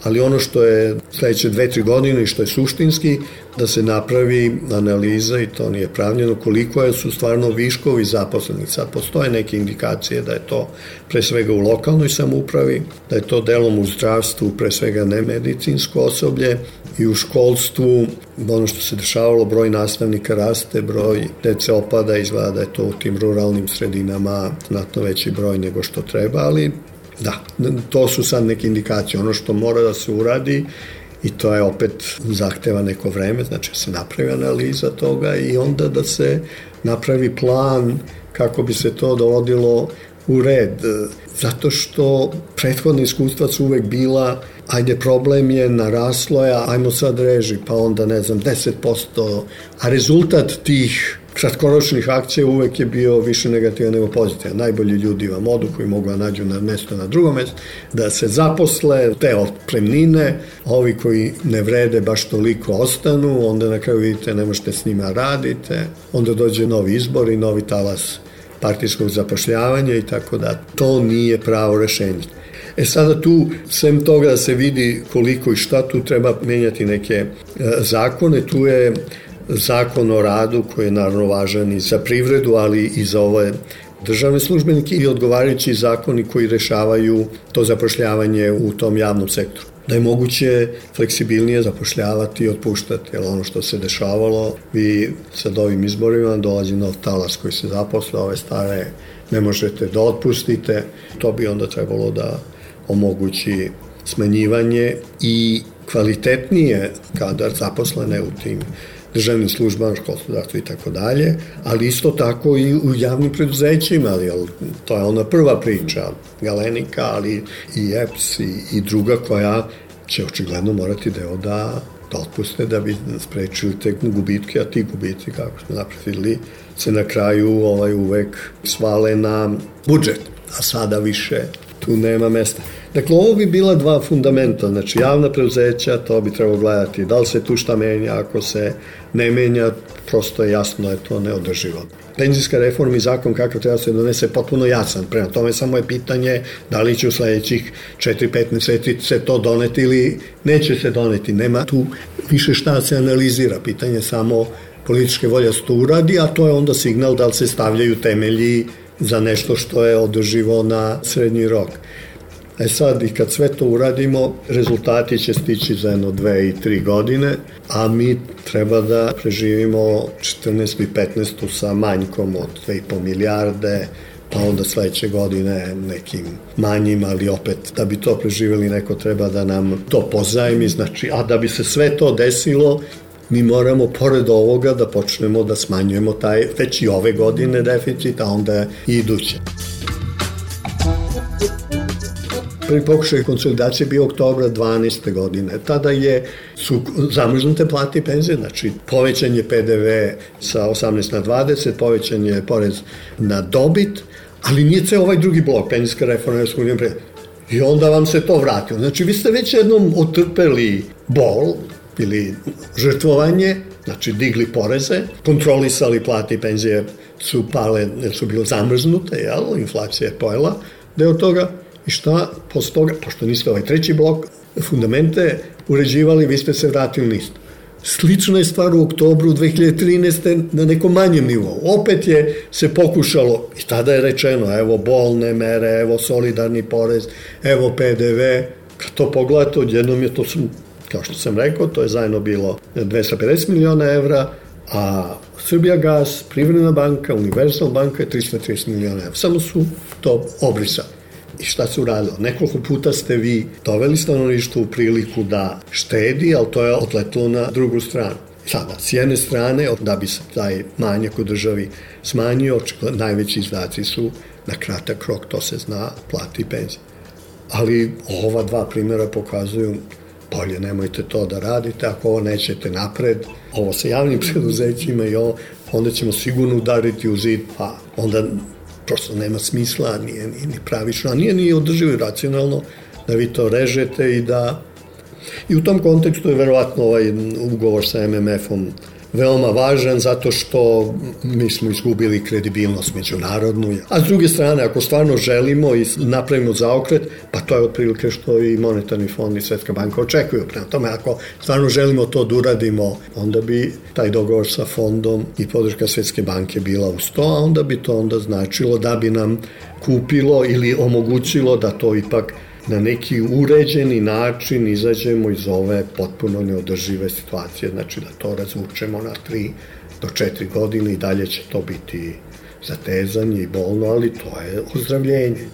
Ali ono što je sledeće dve, tri godine i što je suštinski, da se napravi analiza i to nije pravljeno koliko je su stvarno viškovi zaposlenih. Sad postoje neke indikacije da je to pre svega u lokalnoj samoupravi, da je to delom u zdravstvu, pre svega nemedicinsko osoblje i u školstvu ono što se dešavalo, broj nastavnika raste, broj dece opada, izgleda da je to u tim ruralnim sredinama znatno veći broj nego što treba, ali da, to su sad neke indikacije. Ono što mora da se uradi i to je opet zahteva neko vreme, znači da se napravi analiza toga i onda da se napravi plan kako bi se to dovodilo u red. Zato što prethodne iskustva su uvek bila ajde problem je, naraslo je, ajmo sad reži, pa onda ne znam, 10%, a rezultat tih kratkoročnih akcija uvek je bio više negativan nego pozitivan. Najbolji ljudi vam odu koji mogu da nađu na mesto na drugom mestu, da se zaposle te otpremnine, ovi koji ne vrede baš toliko ostanu, onda na kraju vidite ne možete s njima radite, onda dođe novi izbor i novi talas partijskog zapošljavanja i tako da. To nije pravo rešenje. E sada tu, sem toga da se vidi koliko i šta tu treba menjati neke e, zakone, tu je zakon o radu koji je naravno važan i za privredu, ali i za ove državne službenike i odgovarajući zakoni koji rešavaju to zapošljavanje u tom javnom sektoru. Da je moguće fleksibilnije zapošljavati i otpuštati, jer ono što se dešavalo, vi sad ovim izborima dolazi nov talas koji se zaposle, ove stare ne možete da otpustite, to bi onda trebalo da omogući smanjivanje i kvalitetnije kadar zaposlene u tim državnim službama, školstvo, i tako dalje, ali isto tako i u javnim preduzećima, ali to je ona prva priča, Galenika, ali i EPS i, i druga koja će očigledno morati deo da, da otpuste da bi sprečili te gubitke, a ti gubitke, kako smo napredili, se na kraju ovaj uvek svale na budžet, a sada više tu nema mesta. Dakle, ovo bi bila dva fundamenta, znači javna preuzeća, to bi trebalo gledati, da li se tu šta menja, ako se ne menja, prosto je jasno da je to neodrživo. Penzijska reforma i zakon kako treba se donese potpuno jasan, prema tome samo je pitanje da li će u sledećih 4-5 meseci se to doneti ili neće se doneti. Nema tu više šta se analizira, pitanje samo političke volje da se to uradi, a to je onda signal da li se stavljaju temelji za nešto što je održivo na srednji rok. E sad, i kad sve to uradimo, rezultati će stići za jedno dve i tri godine, a mi treba da preživimo 14. i 15. sa manjkom od 2,5 milijarde, pa onda sledeće godine nekim manjim, ali opet da bi to preživjeli neko treba da nam to pozajmi, znači, a da bi se sve to desilo, mi moramo pored ovoga da počnemo da smanjujemo taj već i ove godine deficit, a onda i iduće. Prvi pokušaj konsolidacije bio oktobra 12. godine. Tada je, su zamrznute plate i penzije, znači povećan je PDV sa 18 na 20, povećan je porez na dobit, ali nije ceo ovaj drugi blok, penzijska reforma Evropska unija pre... I onda vam se to vratilo. Znači, vi ste već jednom otrpeli bol ili žrtvovanje, znači digli poreze, kontrolisali plate i penzije su pale, su bile zamrznute, jel? inflacija je pojela deo toga, I šta posle toga, pošto niste ovaj treći blok, fundamente uređivali, vi ste se vratili nisto. Slična je stvar u oktobru 2013. na nekom manjem nivou. Opet je se pokušalo, i tada je rečeno, evo bolne mere, evo solidarni porez, evo PDV. Kad to pogledate, odjednom je to, kao što sam rekao, to je zajedno bilo 250 miliona evra, a Srbija Gas, Privredna banka, Universal banka je 330 miliona evra. Samo su to obrisali. I šta se uradilo? Nekoliko puta ste vi doveli stanovništvo u priliku da štedi, ali to je otletilo na drugu stranu. Sada, s jedne strane, da bi se taj manjak u državi smanjio, najveći izdaci su na kratak rok, to se zna, plati i penzije. Ali ova dva primjera pokazuju bolje nemojte to da radite, ako ovo nećete napred, ovo sa javnim preduzećima i ovo, onda ćemo sigurno udariti u zid, pa onda prosto nema smisla, nije ni, pravično, a nije ni održivo i racionalno da vi to režete i da i u tom kontekstu je verovatno ovaj ugovor sa MMF-om veoma važan zato što mi smo izgubili kredibilnost međunarodnu. A s druge strane, ako stvarno želimo i napravimo zaokret, pa to je otprilike što i Monetarni fond i Svetska banka očekuju. Prema tome, ako stvarno želimo to da uradimo, onda bi taj dogovor sa fondom i podrška Svetske banke bila uz to, a onda bi to onda značilo da bi nam kupilo ili omogućilo da to ipak na neki uređeni način izađemo iz ove potpuno neodržive situacije, znači da to razvučemo na 3 do 4 godine i dalje će to biti zatezanje i bolno, ali to je ozdravljenje.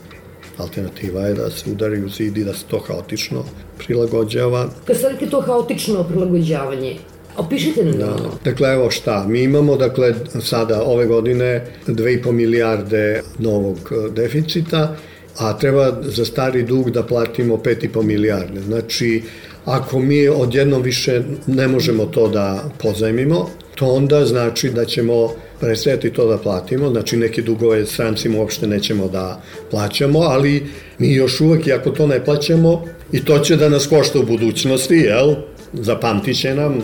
Alternativa je da se udari u zid i da se to haotično prilagođava. Kad rekli to haotično prilagođavanje, Opišite nam da. Dakle, evo šta, mi imamo dakle sada ove godine 2,5 milijarde novog deficita a treba za stari dug da platimo 5,5 milijarde. Znači, ako mi odjednom više ne možemo to da pozajmimo, to onda znači da ćemo prestajati to da platimo, znači neke dugove strancima uopšte nećemo da plaćamo, ali mi još uvek, i ako to ne plaćamo, i to će da nas košta u budućnosti, jel? Zapamtit će nam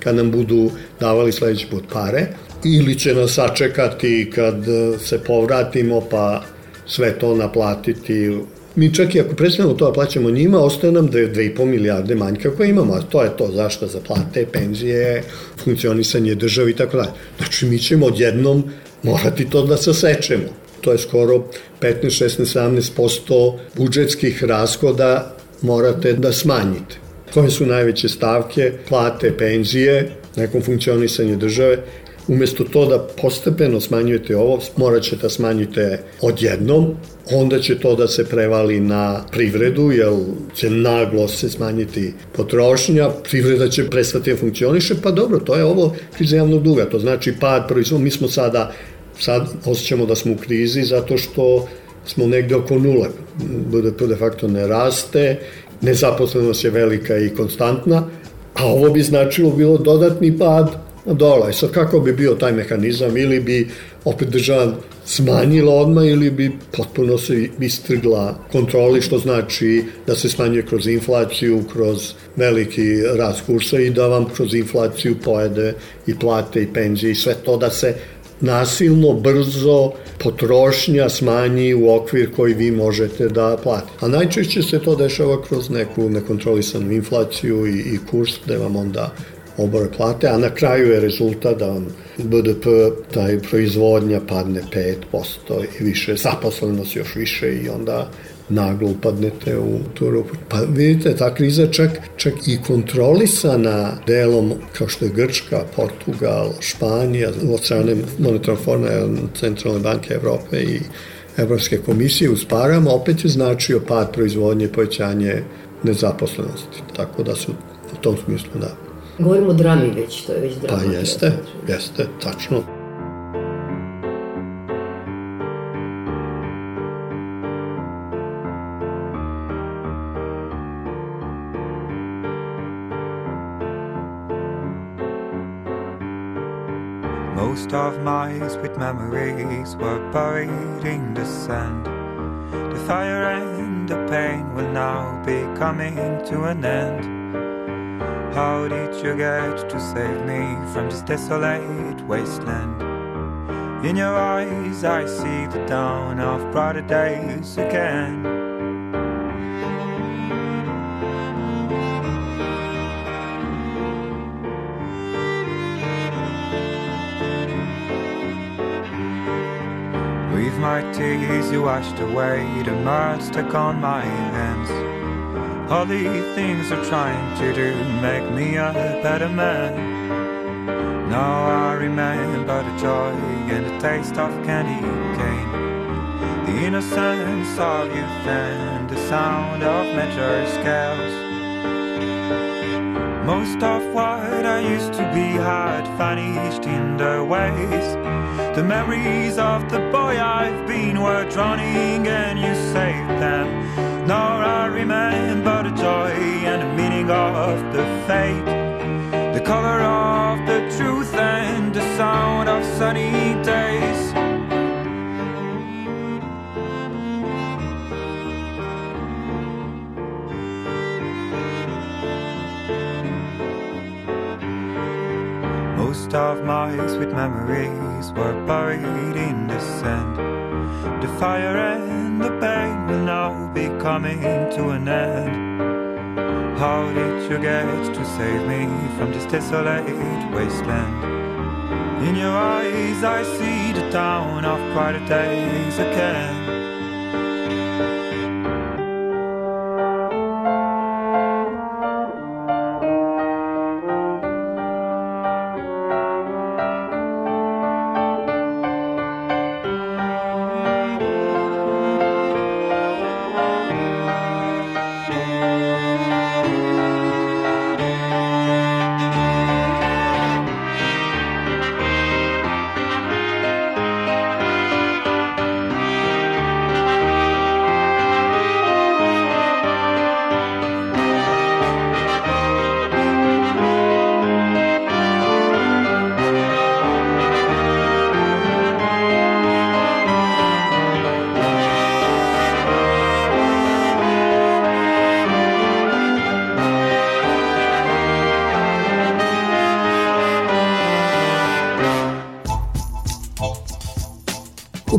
kad nam budu davali sledeći put pare, ili će nas sačekati kad se povratimo pa sve to naplatiti. Mi čak i ako prestanemo to da plaćamo njima, ostaje nam da je 2,5 milijarde manjka koje imamo, a to je to zašto za plate, penzije, funkcionisanje države i tako dalje. Znači mi ćemo odjednom morati to da sasečemo. To je skoro 15, 16, 17% budžetskih rashoda morate da smanjite. Koje su najveće stavke? Plate, penzije, nekom funkcionisanju države Umesto to da postepeno smanjujete ovo, morat ćete da smanjite odjednom, onda će to da se prevali na privredu, jer će naglo se smanjiti potrošnja, privreda će prestati da funkcioniše, pa dobro, to je ovo kriza javnog duga, to znači pad proizvoda, mi smo sada, sad osjećamo da smo u krizi zato što smo negde oko nule, BDP de facto ne raste, nezaposlenost je velika i konstantna, a ovo bi značilo bilo dodatni pad dole. Sad kako bi bio taj mehanizam ili bi opet država smanjila odmah ili bi potpuno se istrgla kontroli, što znači da se smanjuje kroz inflaciju, kroz veliki rast kursa i da vam kroz inflaciju pojede i plate i penzije i sve to da se nasilno, brzo potrošnja smanji u okvir koji vi možete da platite. A najčešće se to dešava kroz neku nekontrolisanu inflaciju i, i kurs gde vam onda obore plate, a na kraju je rezultat da vam BDP, taj proizvodnja padne 5% i više, zaposlenost još više i onda naglo upadnete u tu rupu. Pa vidite, ta kriza čak, čak i kontrolisana delom kao što je Grčka, Portugal, Španija, od strane monetarnog forma Centralne banke Evrope i Evropske komisije uz parama, opet je značio pad proizvodnje povećanje nezaposlenosti. Tako da su u tom smislu da. Govorimo o drami već, to je već drama. Pa jeste, jeste, tačno. Most of my sweet memories were buried in the sand. The fire and the pain will now be coming to an end. How did you get to save me from this desolate wasteland? In your eyes, I see the dawn of brighter days again. With my tears you washed away the mud stuck on my hands all these things are trying to do make me a better man. Now I remember the joy and the taste of candy cane. The innocence of youth and the sound of major scales. Most of what I used to be had vanished in the waves the memories of the boy I've been were drowning and you saved them. Now I remember the joy and the meaning of the fate. The color of the truth and the sound of sunny days. Most of my sweet memories were buried in the sand. The fire and the pain will now be coming to an end. How did you get to save me from this desolate wasteland? In your eyes, I see the town of brighter days again.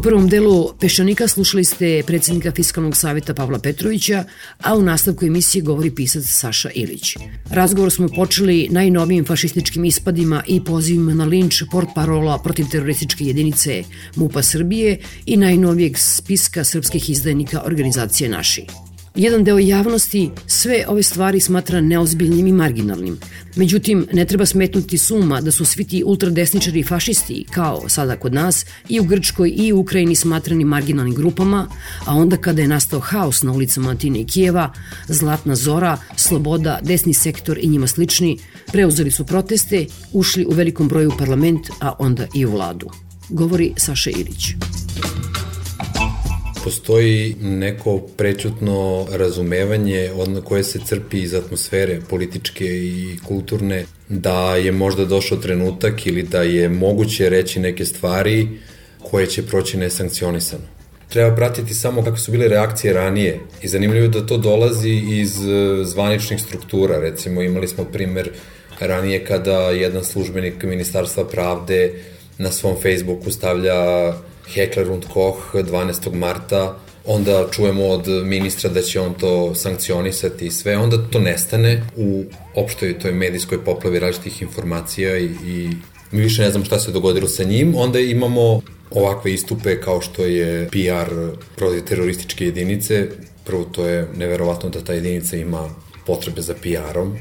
Prvom delu Peščanika slušali ste predsednika Fiskalnog savjeta Pavla Petrovića, a u nastavku emisije govori pisac Saša Ilić. Razgovor smo počeli najnovijim fašističkim ispadima i pozivima na linč port parola protiv terorističke jedinice MUPA Srbije i najnovijeg spiska srpskih izdajnika organizacije Naši. Jedan deo javnosti sve ove stvari smatra neozbiljnim i marginalnim. Međutim, ne treba smetnuti suma da su svi ti ultradesničari i fašisti, kao sada kod nas, i u Grčkoj i u Ukrajini smatrani marginalnim grupama, a onda kada je nastao haos na ulicama Atine i Kijeva, Zlatna Zora, Sloboda, desni sektor i njima slični, preuzeli su proteste, ušli u velikom broju parlament, a onda i u vladu. Govori Saša Ilić postoji neko prečutno razumevanje od koje se crpi iz atmosfere političke i kulturne da je možda došao trenutak ili da je moguće reći neke stvari koje će proći nesankcionisano. Treba pratiti samo kako su bile reakcije ranije i zanimljivo je da to dolazi iz e, zvaničnih struktura. Recimo imali smo primer ranije kada jedan službenik Ministarstva pravde na svom Facebooku stavlja Hekler und Koch 12. marta, onda čujemo od ministra da će on to sankcionisati i sve, onda to nestane u opštoj toj medijskoj poplavi različitih informacija i, i mi više ne znam šta se dogodilo sa njim, onda imamo ovakve istupe kao što je PR protiv terorističke jedinice, Prvo, to je neverovatno da ta jedinica ima potrebe za PR-om,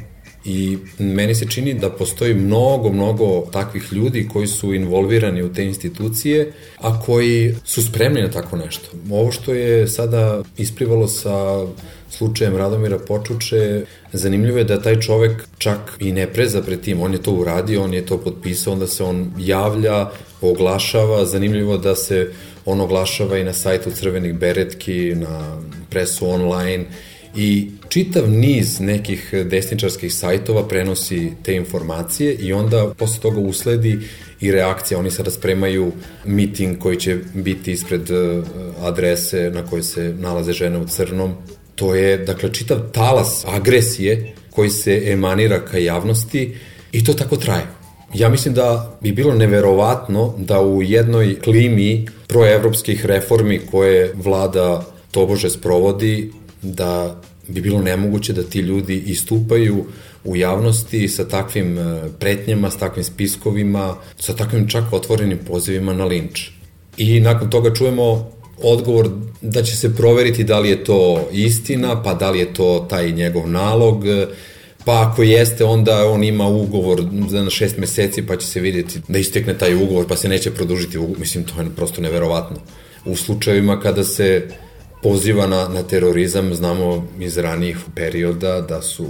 I meni se čini da postoji mnogo, mnogo takvih ljudi koji su involvirani u te institucije, a koji su spremni na tako nešto. Ovo što je sada isplivalo sa slučajem Radomira Počuče, zanimljivo je da taj čovek čak i ne preza pred tim, on je to uradio, on je to potpisao, onda se on javlja, oglašava, zanimljivo da se on oglašava i na sajtu Crvenih beretki, na presu online i čitav niz nekih desničarskih sajtova prenosi te informacije i onda posle toga usledi i reakcija. Oni sada spremaju miting koji će biti ispred e, adrese na kojoj se nalaze žene u crnom. To je, dakle, čitav talas agresije koji se emanira ka javnosti i to tako traje. Ja mislim da bi bilo neverovatno da u jednoj klimi proevropskih reformi koje vlada tobože sprovodi, da bi bilo nemoguće da ti ljudi istupaju u javnosti sa takvim e, pretnjama, sa takvim spiskovima, sa takvim čak otvorenim pozivima na linč. I nakon toga čujemo odgovor da će se proveriti da li je to istina, pa da li je to taj njegov nalog, pa ako jeste, onda on ima ugovor za šest meseci, pa će se vidjeti da istekne taj ugovor, pa se neće produžiti ugovor. Mislim, to je prosto neverovatno. U slučajevima kada se poziva na, na terorizam, znamo iz ranijih perioda da su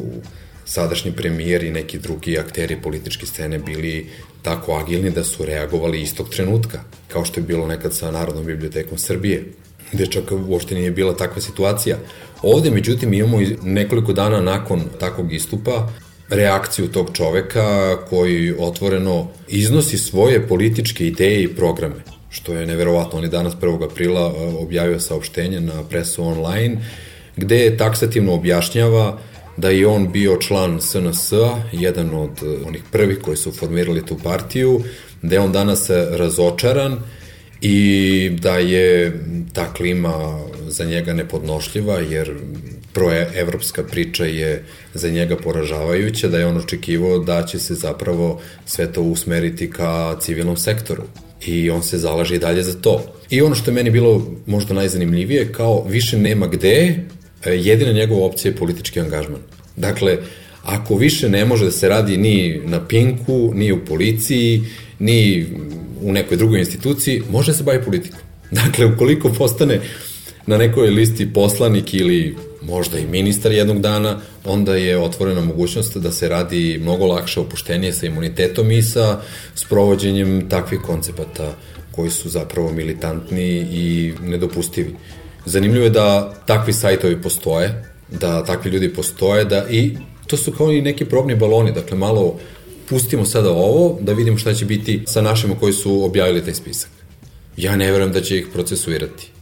sadašnji premijer i neki drugi akteri političke scene bili tako agilni da su reagovali istog trenutka, kao što je bilo nekad sa Narodnom bibliotekom Srbije, gde čak uopšte nije bila takva situacija. Ovde, međutim, imamo nekoliko dana nakon takvog istupa reakciju tog čoveka koji otvoreno iznosi svoje političke ideje i programe što je neverovatno. On je danas 1. aprila e, objavio saopštenje na presu online, gde je taksativno objašnjava da je on bio član SNS-a, jedan od e, onih prvih koji su formirali tu partiju, da je on danas razočaran i da je ta klima za njega nepodnošljiva, jer proevropska priča je za njega poražavajuća, da je on očekivao da će se zapravo sve to usmeriti ka civilnom sektoru i on se zalaže i dalje za to. I ono što je meni bilo možda najzanimljivije, kao više nema gde, e, jedina njegova opcija je politički angažman. Dakle, ako više ne može da se radi ni na Pinku, ni u policiji, ni u nekoj drugoj instituciji, može da se bavi politikom. *laughs* Dakle, ukoliko postane na nekoj listi poslanik ili možda i ministar jednog dana, onda je otvorena mogućnost da se radi mnogo lakše, opuštenije sa imunitetom i sa sprovođenjem takvih koncepata koji su zapravo militantni i nedopustivi. Zanimljivo je da takvi sajtovi postoje, da takvi ljudi postoje, da i to su kao i neki probni baloni, dakle malo pustimo sada ovo, da vidimo šta će biti sa našima koji su objavili taj spisak. Ja ne verujem da će ih procesuirati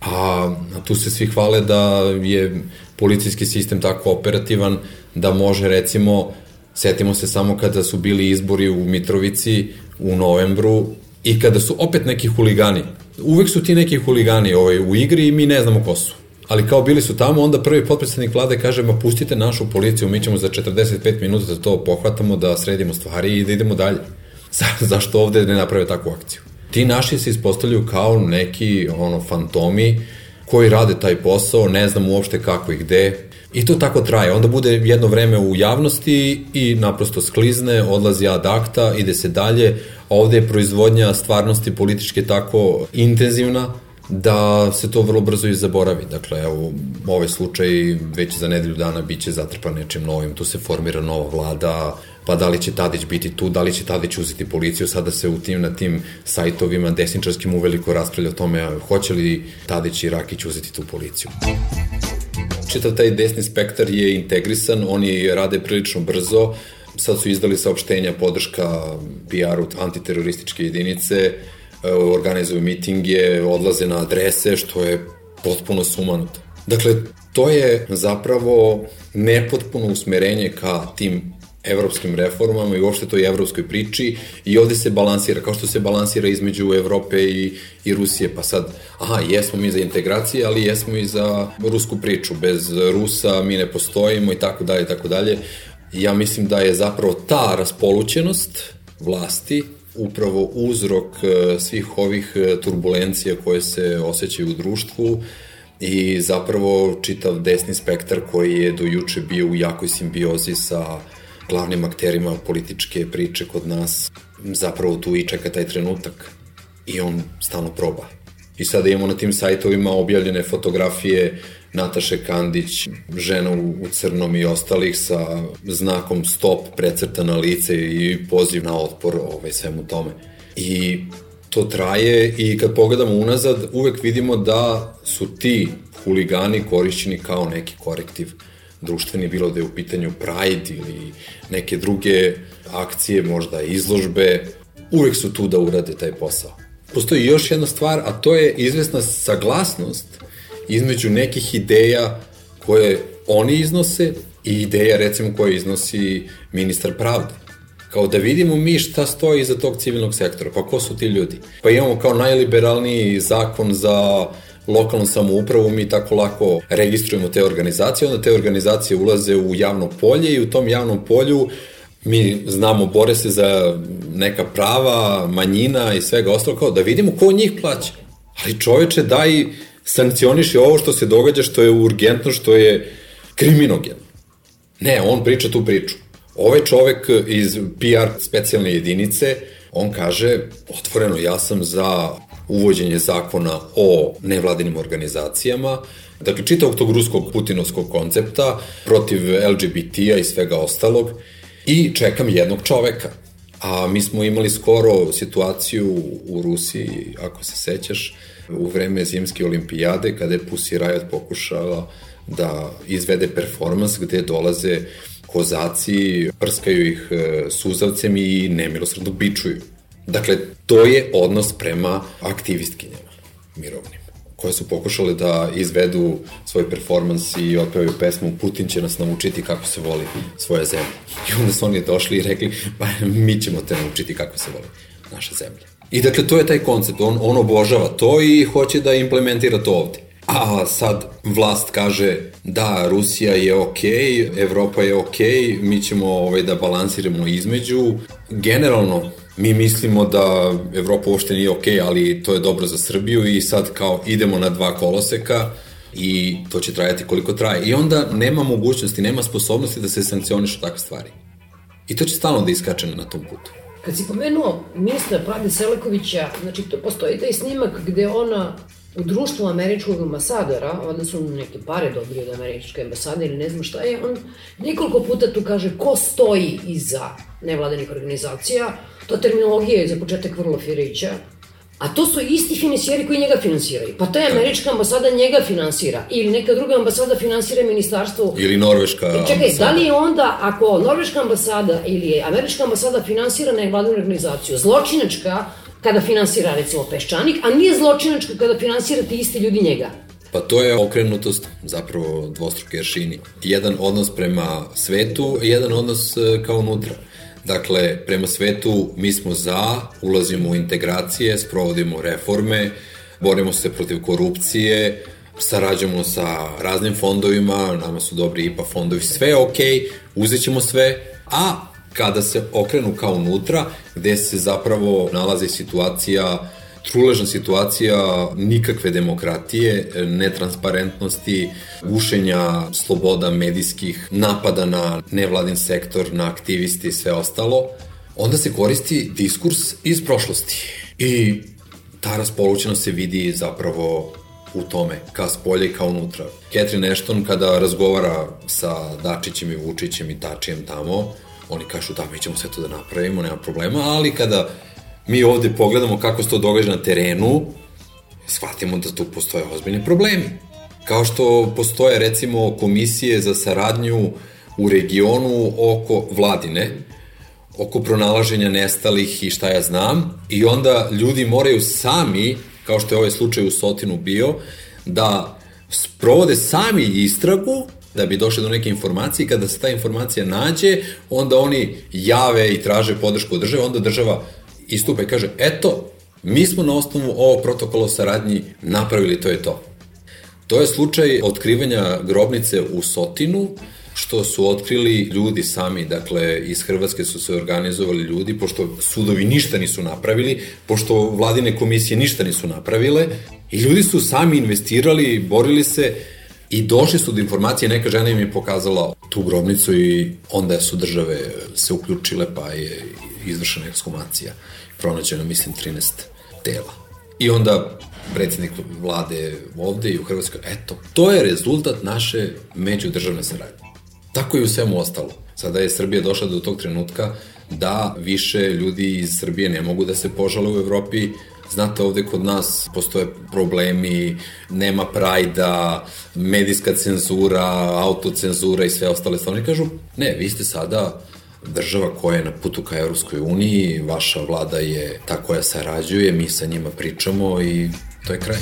a tu se svi hvale da je policijski sistem tako operativan da može recimo, setimo se samo kada su bili izbori u Mitrovici u novembru i kada su opet neki huligani. Uvek su ti neki huligani ovaj, u igri i mi ne znamo ko su. Ali kao bili su tamo, onda prvi potpredsednik vlade kaže, ma pustite našu policiju, mi ćemo za 45 minuta da to pohvatamo, da sredimo stvari i da idemo dalje. *laughs* Za, zašto ovde ne naprave takvu akciju? Ti naši se ispostavljaju kao neki ono fantomi koji rade taj posao, ne znam uopšte kako i gde, I to tako traje. Onda bude jedno vreme u javnosti i naprosto sklizne, odlazi ad akta, ide se dalje. Ovde je proizvodnja stvarnosti političke tako intenzivna da se to vrlo brzo i zaboravi. Dakle, evo, ovaj slučaj već za nedelju dana biće zatrpan nečim novim, tu se formira nova vlada, pa da li će Tadić biti tu, da li će Tadić uzeti policiju, sada se u tim, na tim sajtovima desničarskim uveliko raspravlja o tome hoće li Tadić i Rakić uzeti tu policiju. Čitav taj desni spektar je integrisan, oni rade prilično brzo, sad su izdali saopštenja podrška PR-u antiterorističke jedinice, organizuju mitinge, odlaze na adrese, što je potpuno sumanuto. Dakle, to je zapravo nepotpuno usmerenje ka tim evropskim reformama i uopšte toj evropskoj priči i ovde se balansira, kao što se balansira između Evrope i, i Rusije, pa sad, aha, jesmo mi za integracije, ali jesmo i za rusku priču, bez Rusa mi ne postojimo i tako dalje i tako dalje. Ja mislim da je zapravo ta raspolućenost vlasti upravo uzrok e, svih ovih e, turbulencija koje se osjećaju u društvu i zapravo čitav desni spektar koji je do juče bio u jakoj simbiozi sa glavnim akterima političke priče kod nas, zapravo tu i čeka taj trenutak i on stalno proba. I sada imamo na tim sajtovima objavljene fotografije Nataše Kandić, žena u, crnom i ostalih sa znakom stop precrtana lice i poziv na otpor ovaj, svemu tome. I to traje i kad pogledamo unazad uvek vidimo da su ti huligani korišćeni kao neki korektiv društveni, bilo da je u pitanju Pride ili neke druge akcije, možda izložbe, uvek su tu da urade taj posao. Postoji još jedna stvar, a to je izvesna saglasnost između nekih ideja koje oni iznose i ideja recimo koje iznosi ministar pravde. Kao da vidimo mi šta stoji iza tog civilnog sektora, pa ko su ti ljudi? Pa imamo kao najliberalniji zakon za lokalnu samoupravu, mi tako lako registrujemo te organizacije, onda te organizacije ulaze u javno polje i u tom javnom polju mi znamo, bore se za neka prava, manjina i svega ostalo, kao da vidimo ko njih plaća. Ali čoveče, daj sankcioniši ovo što se događa, što je urgentno, što je kriminogeno. Ne, on priča tu priču. Ovaj čovek iz PR specijalne jedinice, on kaže, otvoreno, ja sam za uvođenje zakona o nevladinim organizacijama, dakle čitavog tog ruskog putinovskog koncepta protiv LGBT-a i svega ostalog i čekam jednog čoveka. A mi smo imali skoro situaciju u Rusiji, ako se sećaš, u vreme zimske olimpijade, kada je Pussy Riot pokušala da izvede performans gde dolaze kozaci, prskaju ih e, suzavcem i nemilosredno bičuju. Dakle, to je odnos prema aktivistkinjama mirovnim koje su pokušale da izvedu svoj performans i otpevaju pesmu Putin će nas naučiti kako se voli svoja zemlja. I onda su oni došli i rekli, pa mi ćemo te naučiti kako se voli naša zemlja. I dakle, to je taj koncept, on, on obožava to i hoće da implementira to ovde. A sad vlast kaže da Rusija je ok, Evropa je ok, mi ćemo ovaj, da balansiramo između. Generalno, mi mislimo da Evropa uopšte nije ok, ali to je dobro za Srbiju i sad kao idemo na dva koloseka i to će trajati koliko traje. I onda nema mogućnosti, nema sposobnosti da se sankcionišu takve stvari. I to će stalno da iskače na tom putu. Kad si pomenuo ministra Pravde Selekovića, znači to postoji taj snimak gde ona u društvu američkog ambasadora, onda su neke pare dobili od američke ambasade ili ne znam šta je, on nekoliko puta tu kaže ko stoji iza nevladanih organizacija, ta terminologija je za početak vrlo firića, A to su isti finansijeri koji njega finansiraju. Pa ta je američka ambasada njega finansira. Ili neka druga ambasada finansira ministarstvo. Ili norveška e, Čekaj, ambasada. da li je onda, ako norveška ambasada ili američka ambasada finansira nevladnu organizaciju, zločinačka kada finansira recimo Peščanik, a nije zločinačka kada finansira ti isti ljudi njega. Pa to je okrenutost, zapravo dvostruke aršini. Jedan odnos prema svetu, jedan odnos e, kao unutra. Dakle, prema svetu mi smo za, ulazimo u integracije, sprovodimo reforme, borimo se protiv korupcije, sarađujemo sa raznim fondovima, nama su dobri IPA fondovi, sve je okej, okay, uzet ćemo sve, a kada se okrenu kao unutra, gde se zapravo nalazi situacija truležna situacija nikakve demokratije, netransparentnosti, gušenja sloboda medijskih, napada na nevladin sektor, na aktivisti i sve ostalo, onda se koristi diskurs iz prošlosti. I ta raspolućenost se vidi zapravo u tome, ka spolje i ka unutra. Catherine Ashton kada razgovara sa Dačićem i Vučićem i Tačijem tamo, oni kažu da mi ćemo sve to da napravimo, nema problema, ali kada mi ovde pogledamo kako se to događa na terenu, shvatimo da tu postoje ozbiljni problemi. Kao što postoje recimo komisije za saradnju u regionu oko vladine, oko pronalaženja nestalih i šta ja znam, i onda ljudi moraju sami, kao što je ovaj slučaj u Sotinu bio, da sprovode sami istragu da bi došli do neke informacije kada se ta informacija nađe, onda oni jave i traže podršku od države, onda država istupa i kaže, eto, mi smo na osnovu ovog protokola saradnji napravili to je to. To je slučaj otkrivanja grobnice u Sotinu, što su otkrili ljudi sami, dakle iz Hrvatske su se organizovali ljudi, pošto sudovi ništa nisu napravili, pošto vladine komisije ništa nisu napravile, i ljudi su sami investirali, borili se i došli su do informacije, neka žena im je pokazala tu grobnicu i onda su države se uključile pa je izvršena ekskumacija. Pronađeno, mislim, 13 tela. I onda predsednik vlade ovde i u Hrvatskoj, eto, to je rezultat naše međudržavne saradnje. Tako i u svemu ostalo. Sada je Srbija došla do tog trenutka da više ljudi iz Srbije ne mogu da se požale u Evropi. Znate, ovde kod nas postoje problemi, nema prajda, medijska cenzura, autocenzura i sve ostale stvari. Kažu, ne, vi ste sada država koja je na putu ka Evropskoj uniji, vaša vlada je ta koja sarađuje, mi sa njima pričamo i to je kraj.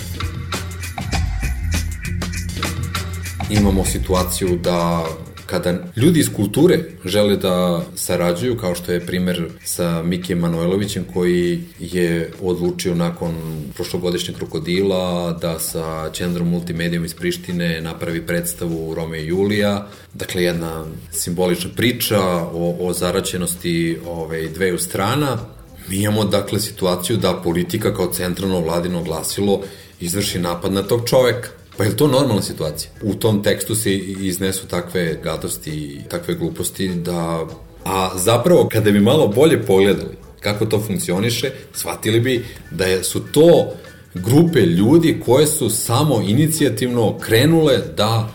Imamo situaciju da kada ljudi iz kulture žele da sarađuju, kao što je primer sa Mikijem Manojlovićem koji je odlučio nakon prošlogodišnjeg krokodila da sa Čendrom Multimedijom iz Prištine napravi predstavu Rome i Julija. Dakle, jedna simbolična priča o, o zaraćenosti ove, dveju strana. Mi imamo, dakle, situaciju da politika kao centralno vladino glasilo izvrši napad na tog čoveka. Pa je to normalna situacija? U tom tekstu se iznesu takve gadosti i takve gluposti da... A zapravo, kada bi malo bolje pogledali kako to funkcioniše, shvatili bi da su to grupe ljudi koje su samo inicijativno krenule da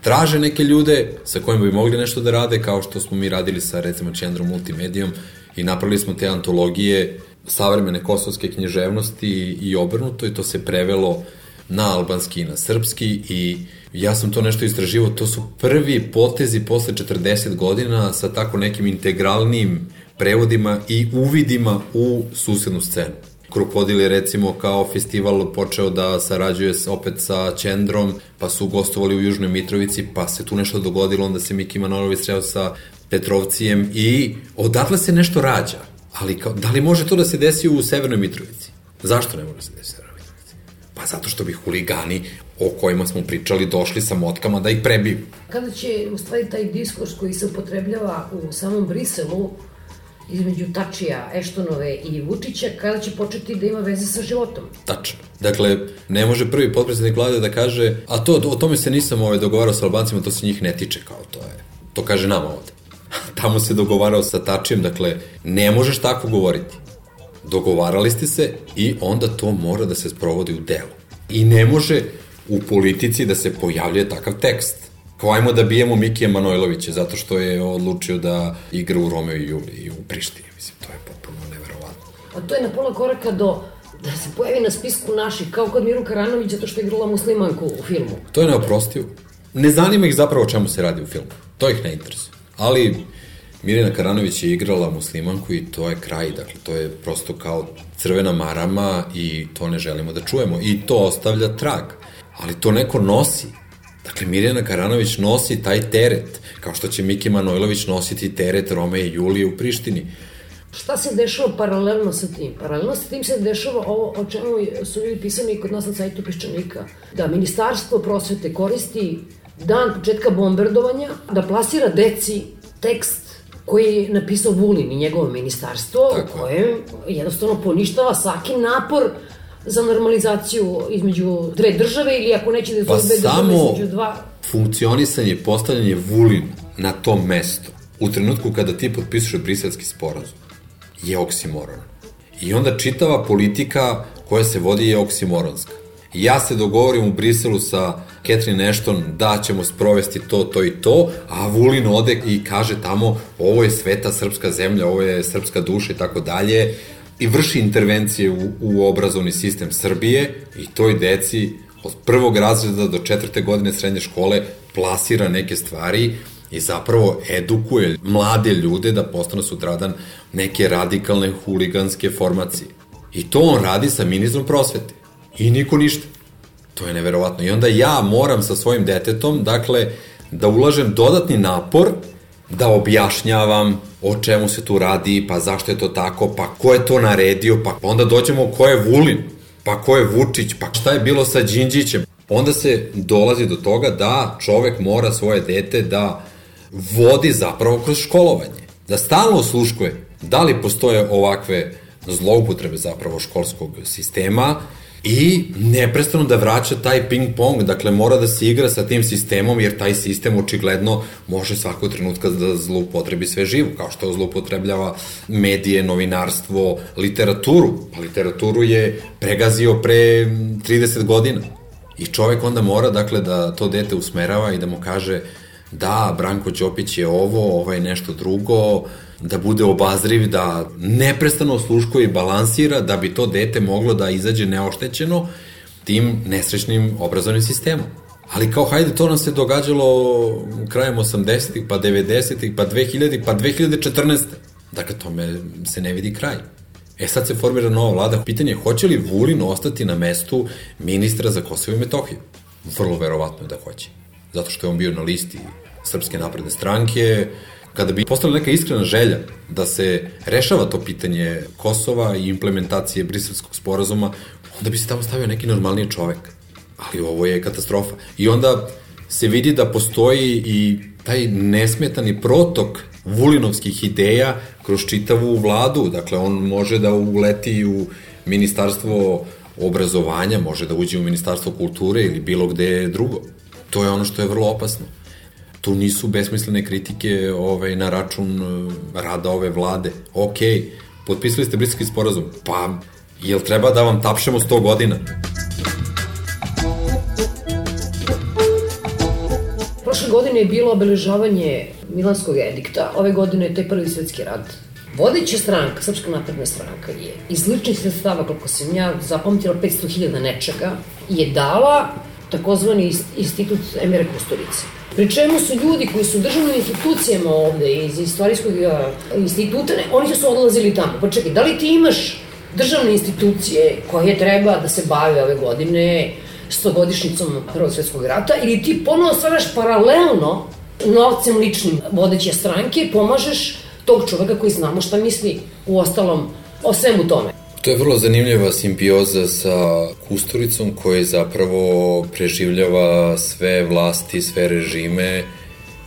traže neke ljude sa kojima bi mogli nešto da rade, kao što smo mi radili sa, recimo, Čendrom Multimedijom i napravili smo te antologije savremene kosovske književnosti i obrnuto i to se prevelo na albanski i na srpski i ja sam to nešto istraživo, to su prvi potezi posle 40 godina sa tako nekim integralnim prevodima i uvidima u susednu scenu. Krokodil je recimo kao festival počeo da sarađuje opet sa Čendrom, pa su gostovali u Južnoj Mitrovici, pa se tu nešto dogodilo, onda se Miki Manolović sreo sa Petrovcijem i odatle se nešto rađa. Ali kao, da li može to da se desi u Severnoj Mitrovici? Zašto ne može da se desi? Pa zato što bi huligani o kojima smo pričali došli sa motkama da ih prebiju. Kada će u stvari taj diskurs koji se upotrebljava u samom Briselu između Tačija, Eštonove i Vučića, kada će početi da ima veze sa životom. Tačno. Dakle, ne može prvi potpredsjednik vlade da kaže, a to, o tome se nisam ovaj, dogovarao sa Albancima, to se njih ne tiče, kao to je. To kaže nama ovde. *laughs* Tamo se dogovarao sa Tačijem, dakle, ne možeš tako govoriti dogovarali ste se i onda to mora da se sprovodi u delu. I ne može u politici da se pojavljuje takav tekst. Kao ajmo da bijemo Mikija Manojlovića zato što je odlučio da igra u Romeo i Juliji u Prištini. Mislim, to je potpuno neverovatno. A to je na pola koraka do da se pojavi na spisku naših, kao kod Miru Karanović, zato što je igrala muslimanku u filmu. To je neoprostivo. Ne zanima ih zapravo o čemu se radi u filmu. To ih ne interesuje. Ali Mirjana Karanović je igrala muslimanku i to je kraj, dakle to je prosto kao crvena marama i to ne želimo da čujemo i to ostavlja trag, ali to neko nosi. Dakle, Mirjana Karanović nosi taj teret, kao što će Miki Manojlović nositi teret Rome i Julije u Prištini. Šta se dešava paralelno sa tim? Paralelno sa tim se dešava ovo o čemu su ljudi pisani kod nas na sajtu Piščanika, da Ministarstvo prosvete koristi dan početka bombardovanja da plasira deci tekst koji je napisao Vulin i njegovo ministarstvo, Tako. koje jednostavno poništava svaki napor za normalizaciju između dve države ili ako neće da pa dve države između dva... funkcionisanje, postavljanje Vulin na tom mestu u trenutku kada ti potpisuješ briselski sporazum je oksimoron. I onda čitava politika koja se vodi je oksimoronska. Ja se dogovorim u Briselu sa Catherine Ashton da ćemo sprovesti to, to i to, a Vulin ode i kaže tamo ovo je sveta srpska zemlja, ovo je srpska duša i tako dalje i vrši intervencije u, u obrazovni sistem Srbije i toj deci od prvog razreda do četvrte godine srednje škole plasira neke stvari i zapravo edukuje mlade ljude da postanu sutradan neke radikalne huliganske formacije. I to on radi sa ministrom prosvete. I niko ništa. To je neverovatno. I onda ja moram sa svojim detetom, dakle, da ulažem dodatni napor da objašnjavam o čemu se tu radi, pa zašto je to tako, pa ko je to naredio, pa onda dođemo ko je Vulin, pa ko je Vučić, pa šta je bilo sa Đinđićem. Onda se dolazi do toga da čovek mora svoje dete da vodi zapravo kroz školovanje. Da stalno osluškuje da li postoje ovakve zloupotrebe zapravo školskog sistema, i neprestano da vraća taj ping-pong, dakle mora da se igra sa tim sistemom, jer taj sistem očigledno može svakog trenutka da zloupotrebi sve živo, kao što zloupotrebljava medije, novinarstvo, literaturu. Pa literaturu je pregazio pre 30 godina. I čovek onda mora, dakle, da to dete usmerava i da mu kaže da, Branko Ćopić je ovo, ovo je nešto drugo, da bude obazriv, da neprestano osluškuje i balansira da bi to dete moglo da izađe neoštećeno tim nesrećnim obrazovnim sistemom. Ali kao, hajde, to nam se događalo krajem 80-ih, pa 90-ih, pa 2000-ih, pa 2014. Dakle, tome se ne vidi kraj. E sad se formira nova vlada. Pitanje je, hoće li Vulin ostati na mestu ministra za Kosovo i Metohiju? Vrlo verovatno je da hoće. Zato što je on bio na listi Srpske napredne stranke, kada bi postala neka iskrena želja da se rešava to pitanje Kosova i implementacije briselskog sporazuma, onda bi se tamo stavio neki normalniji čovek. Ali ovo je katastrofa. I onda se vidi da postoji i taj nesmetani protok Vulinovskih ideja kroz čitavu vladu. Dakle, on može da uleti u ministarstvo obrazovanja, može da uđe u ministarstvo kulture ili bilo gde drugo. To je ono što je vrlo opasno tu nisu besmislene kritike ovaj, na račun uh, rada ove vlade. Ok, potpisali ste briselski sporazum, pa jel treba da vam tapšemo 100 godina? Prošle godine je bilo obeležavanje Milanskog edikta, ove godine je taj prvi svetski rad. Vodeća stranka, Srpska napredna stranka, je iz ličnih sredstava, koliko sam ja zapamtila 500.000 nečega, je dala takozvani institut Emere Kusturice Pri čemu su ljudi koji su državnim institucijama ovde iz istorijskog instituta, ne, oni su odlazili tamo. Pa čekaj, da li ti imaš državne institucije koje treba da se bave ove godine stogodišnicom Prvog svetskog rata ili ti ponovo stvaraš paralelno novcem ličnim vodeće stranke, pomažeš tog čoveka koji znamo šta misli u ostalom o svemu tome. To je vrlo zanimljiva simbioza sa Kusturicom koji zapravo preživljava sve vlasti, sve režime,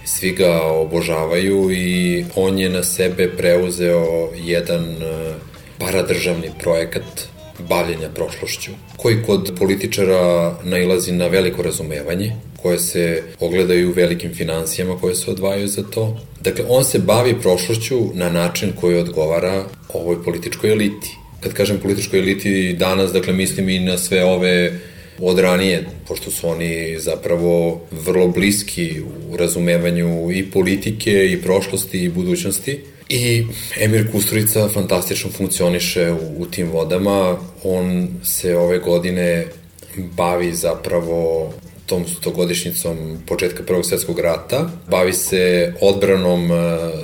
svi ga obožavaju i on je na sebe preuzeo jedan e, paradržavni projekat bavljenja prošlošću, koji kod političara nailazi na veliko razumevanje, koje se ogledaju u velikim financijama koje se odvajaju za to. Dakle, on se bavi prošlošću na način koji odgovara ovoj političkoj eliti kad kažem političkoj eliti danas, dakle mislim i na sve ove od ranije, pošto su oni zapravo vrlo bliski u razumevanju i politike, i prošlosti, i budućnosti. I Emir Kusturica fantastično funkcioniše u, u tim vodama. On se ove godine bavi zapravo tom stogodišnjicom početka Prvog svetskog rata, bavi se odbranom uh,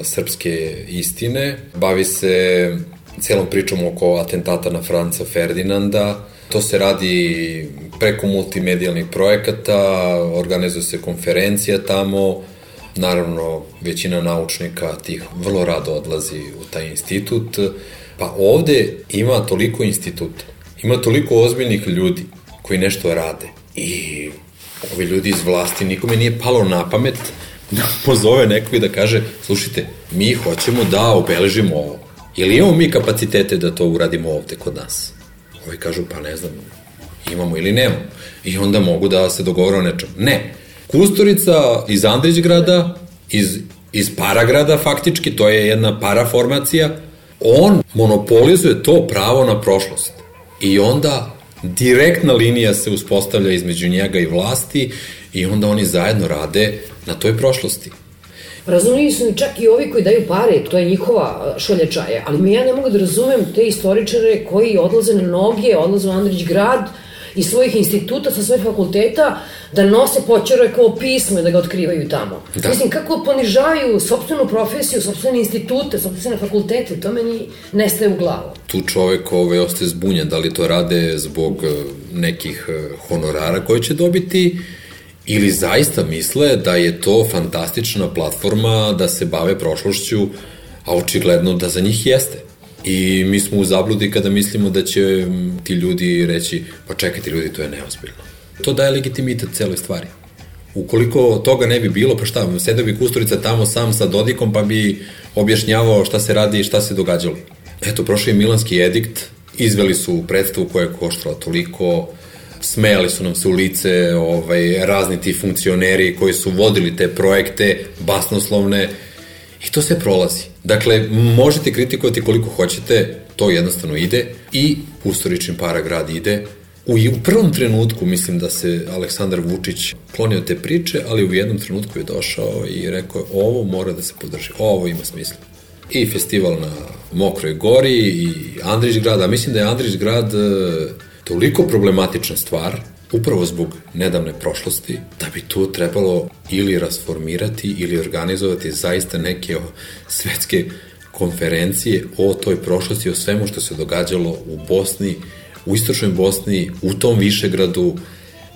srpske istine, bavi se celom pričom oko atentata na Franca Ferdinanda. To se radi preko multimedijalnih projekata, organizuje se konferencija tamo, naravno većina naučnika tih vrlo rado odlazi u taj institut, pa ovde ima toliko instituta, ima toliko ozbiljnih ljudi koji nešto rade. I ovi ljudi iz vlasti nikome nije palo na pamet da pozove neko i da kaže, slušajte, mi hoćemo da obeležimo ovo Ili imamo mi kapacitete da to uradimo ovde kod nas? Ovi kažu, pa ne znam, imamo ili nemamo. I onda mogu da se dogovore o nečem. Ne. Kusturica iz Andrićgrada, iz, iz Paragrada faktički, to je jedna paraformacija, on monopolizuje to pravo na prošlost. I onda direktna linija se uspostavlja između njega i vlasti i onda oni zajedno rade na toj prošlosti. Razumeli su mi čak i ovi koji daju pare, to je njihova šoljačaja, ali mi ja ne mogu da razumem te istoričare koji odlaze na noge, odlaze u Andrić grad, iz svojih instituta, sa svojih fakulteta, da nose kao pismo i da ga otkrivaju tamo. Da. Mislim, kako ponižavaju sobstvenu profesiju, sobstvene institute, sobstvene fakultete, to meni nestaje u glavu. Tu čovek ovaj, ostaje zbunjen, da li to rade zbog eh, nekih eh, honorara koje će dobiti, Ili zaista misle da je to fantastična platforma da se bave prošlošću, a očigledno da za njih jeste. I mi smo u zabludi kada mislimo da će ti ljudi reći, pa čekajte ljudi, to je neozbiljno. To daje legitimitet celoj stvari. Ukoliko toga ne bi bilo, pa šta, sedeo bi Kusturica tamo sam sa Dodikom, pa bi objašnjavao šta se radi i šta se događalo. Eto, prošli je Milanski edikt, izveli su predstavu koja je koštala toliko, smejali su nam se u lice ovaj, razni ti funkcioneri koji su vodili te projekte basnoslovne i to sve prolazi. Dakle, možete kritikovati koliko hoćete, to jednostavno ide i Kusturični paragrad ide. U, u prvom trenutku mislim da se Aleksandar Vučić klonio te priče, ali u jednom trenutku je došao i rekao ovo mora da se podrži, ovo ima smisla. I festival na Mokroj gori i Andrić grad, a mislim da je Andrić grad e, toliko problematična stvar, upravo zbog nedavne prošlosti, da bi tu trebalo ili rasformirati ili organizovati zaista neke svetske konferencije o toj prošlosti, o svemu što se događalo u Bosni, u istočnoj Bosni, u tom Višegradu,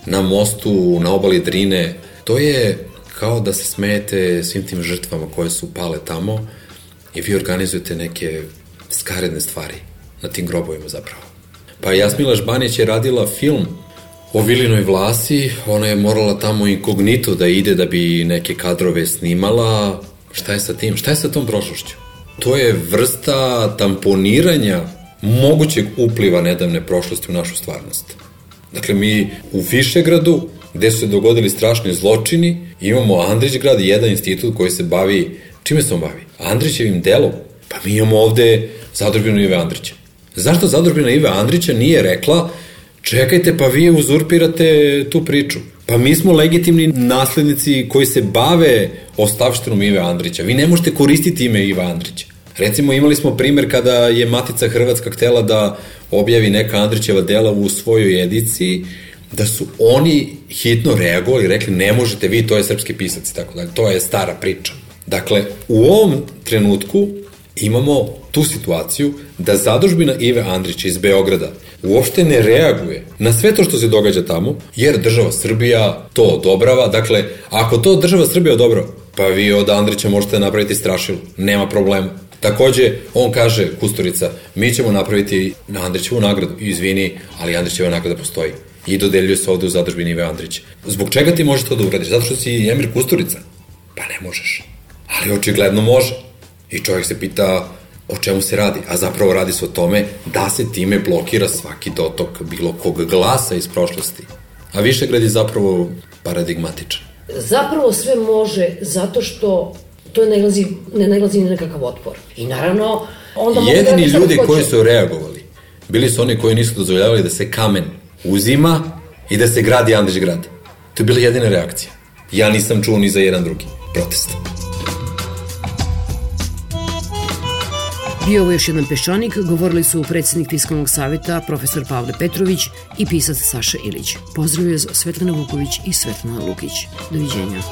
na mostu, na obali Drine. To je kao da se smejete svim tim žrtvama koje su pale tamo i vi organizujete neke skaredne stvari na tim grobovima zapravo. Pa Jasmila Žbanić je radila film o Vilinoj vlasi, ona je morala tamo inkognito da ide da bi neke kadrove snimala. Šta je sa tim? Šta je sa tom prošlošću? To je vrsta tamponiranja mogućeg upliva nedavne prošlosti u našu stvarnost. Dakle, mi u Višegradu, gde su se dogodili strašni zločini, imamo Andrićgrad, jedan institut koji se bavi, čime se on bavi? Andrićevim delom. Pa mi imamo ovde zadrobinu Ive Andrića. Zašto zadrobina Ive Andrića nije rekla čekajte pa vi uzurpirate tu priču? Pa mi smo legitimni naslednici koji se bave ostavštinom Ive Andrića. Vi ne možete koristiti ime Iva Andrića. Recimo imali smo primer kada je Matica Hrvatska htela da objavi neka Andrićeva dela u svojoj ediciji, da su oni hitno reagovali i rekli ne možete vi, to je srpski pisac i tako dalje. To je stara priča. Dakle, u ovom trenutku imamo tu situaciju da zadužbina Ive Andrića iz Beograda uopšte ne reaguje na sve to što se događa tamo, jer država Srbija to odobrava. Dakle, ako to država Srbija odobrava, pa vi od Andrića možete napraviti strašilu, nema problema. Takođe, on kaže, Kusturica, mi ćemo napraviti na Andrićevu nagradu. Izvini, ali Andrićeva nagrada postoji. I dodeljuje se ovde u zadržbini Ive Andrić. Zbog čega ti možeš to da uradiš? Zato što si Emir Kusturica? Pa ne možeš. Ali očigledno može. I čovjek se pita o čemu se radi, a zapravo radi se o tome da se time blokira svaki dotok bilo kog glasa iz prošlosti. A Višegrad je zapravo paradigmatičan. Zapravo sve može zato što to ne nalazi, ne nalazi ni nekakav otpor. I naravno, onda da Jedini ljudi koji su reagovali bili su oni koji nisu dozvoljavali da se kamen uzima i da se gradi Andrić grad. To je bila jedina reakcija. Ja nisam čuo ni za jedan drugi protest. Bio ovo još jedan peščanik, govorili su predsednik Fiskalnog saveta profesor Pavle Petrović i pisac Saša Ilić. Pozdravio Svetlana Vuković i Svetlana Lukić. Doviđenja.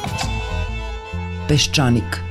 Peščanik.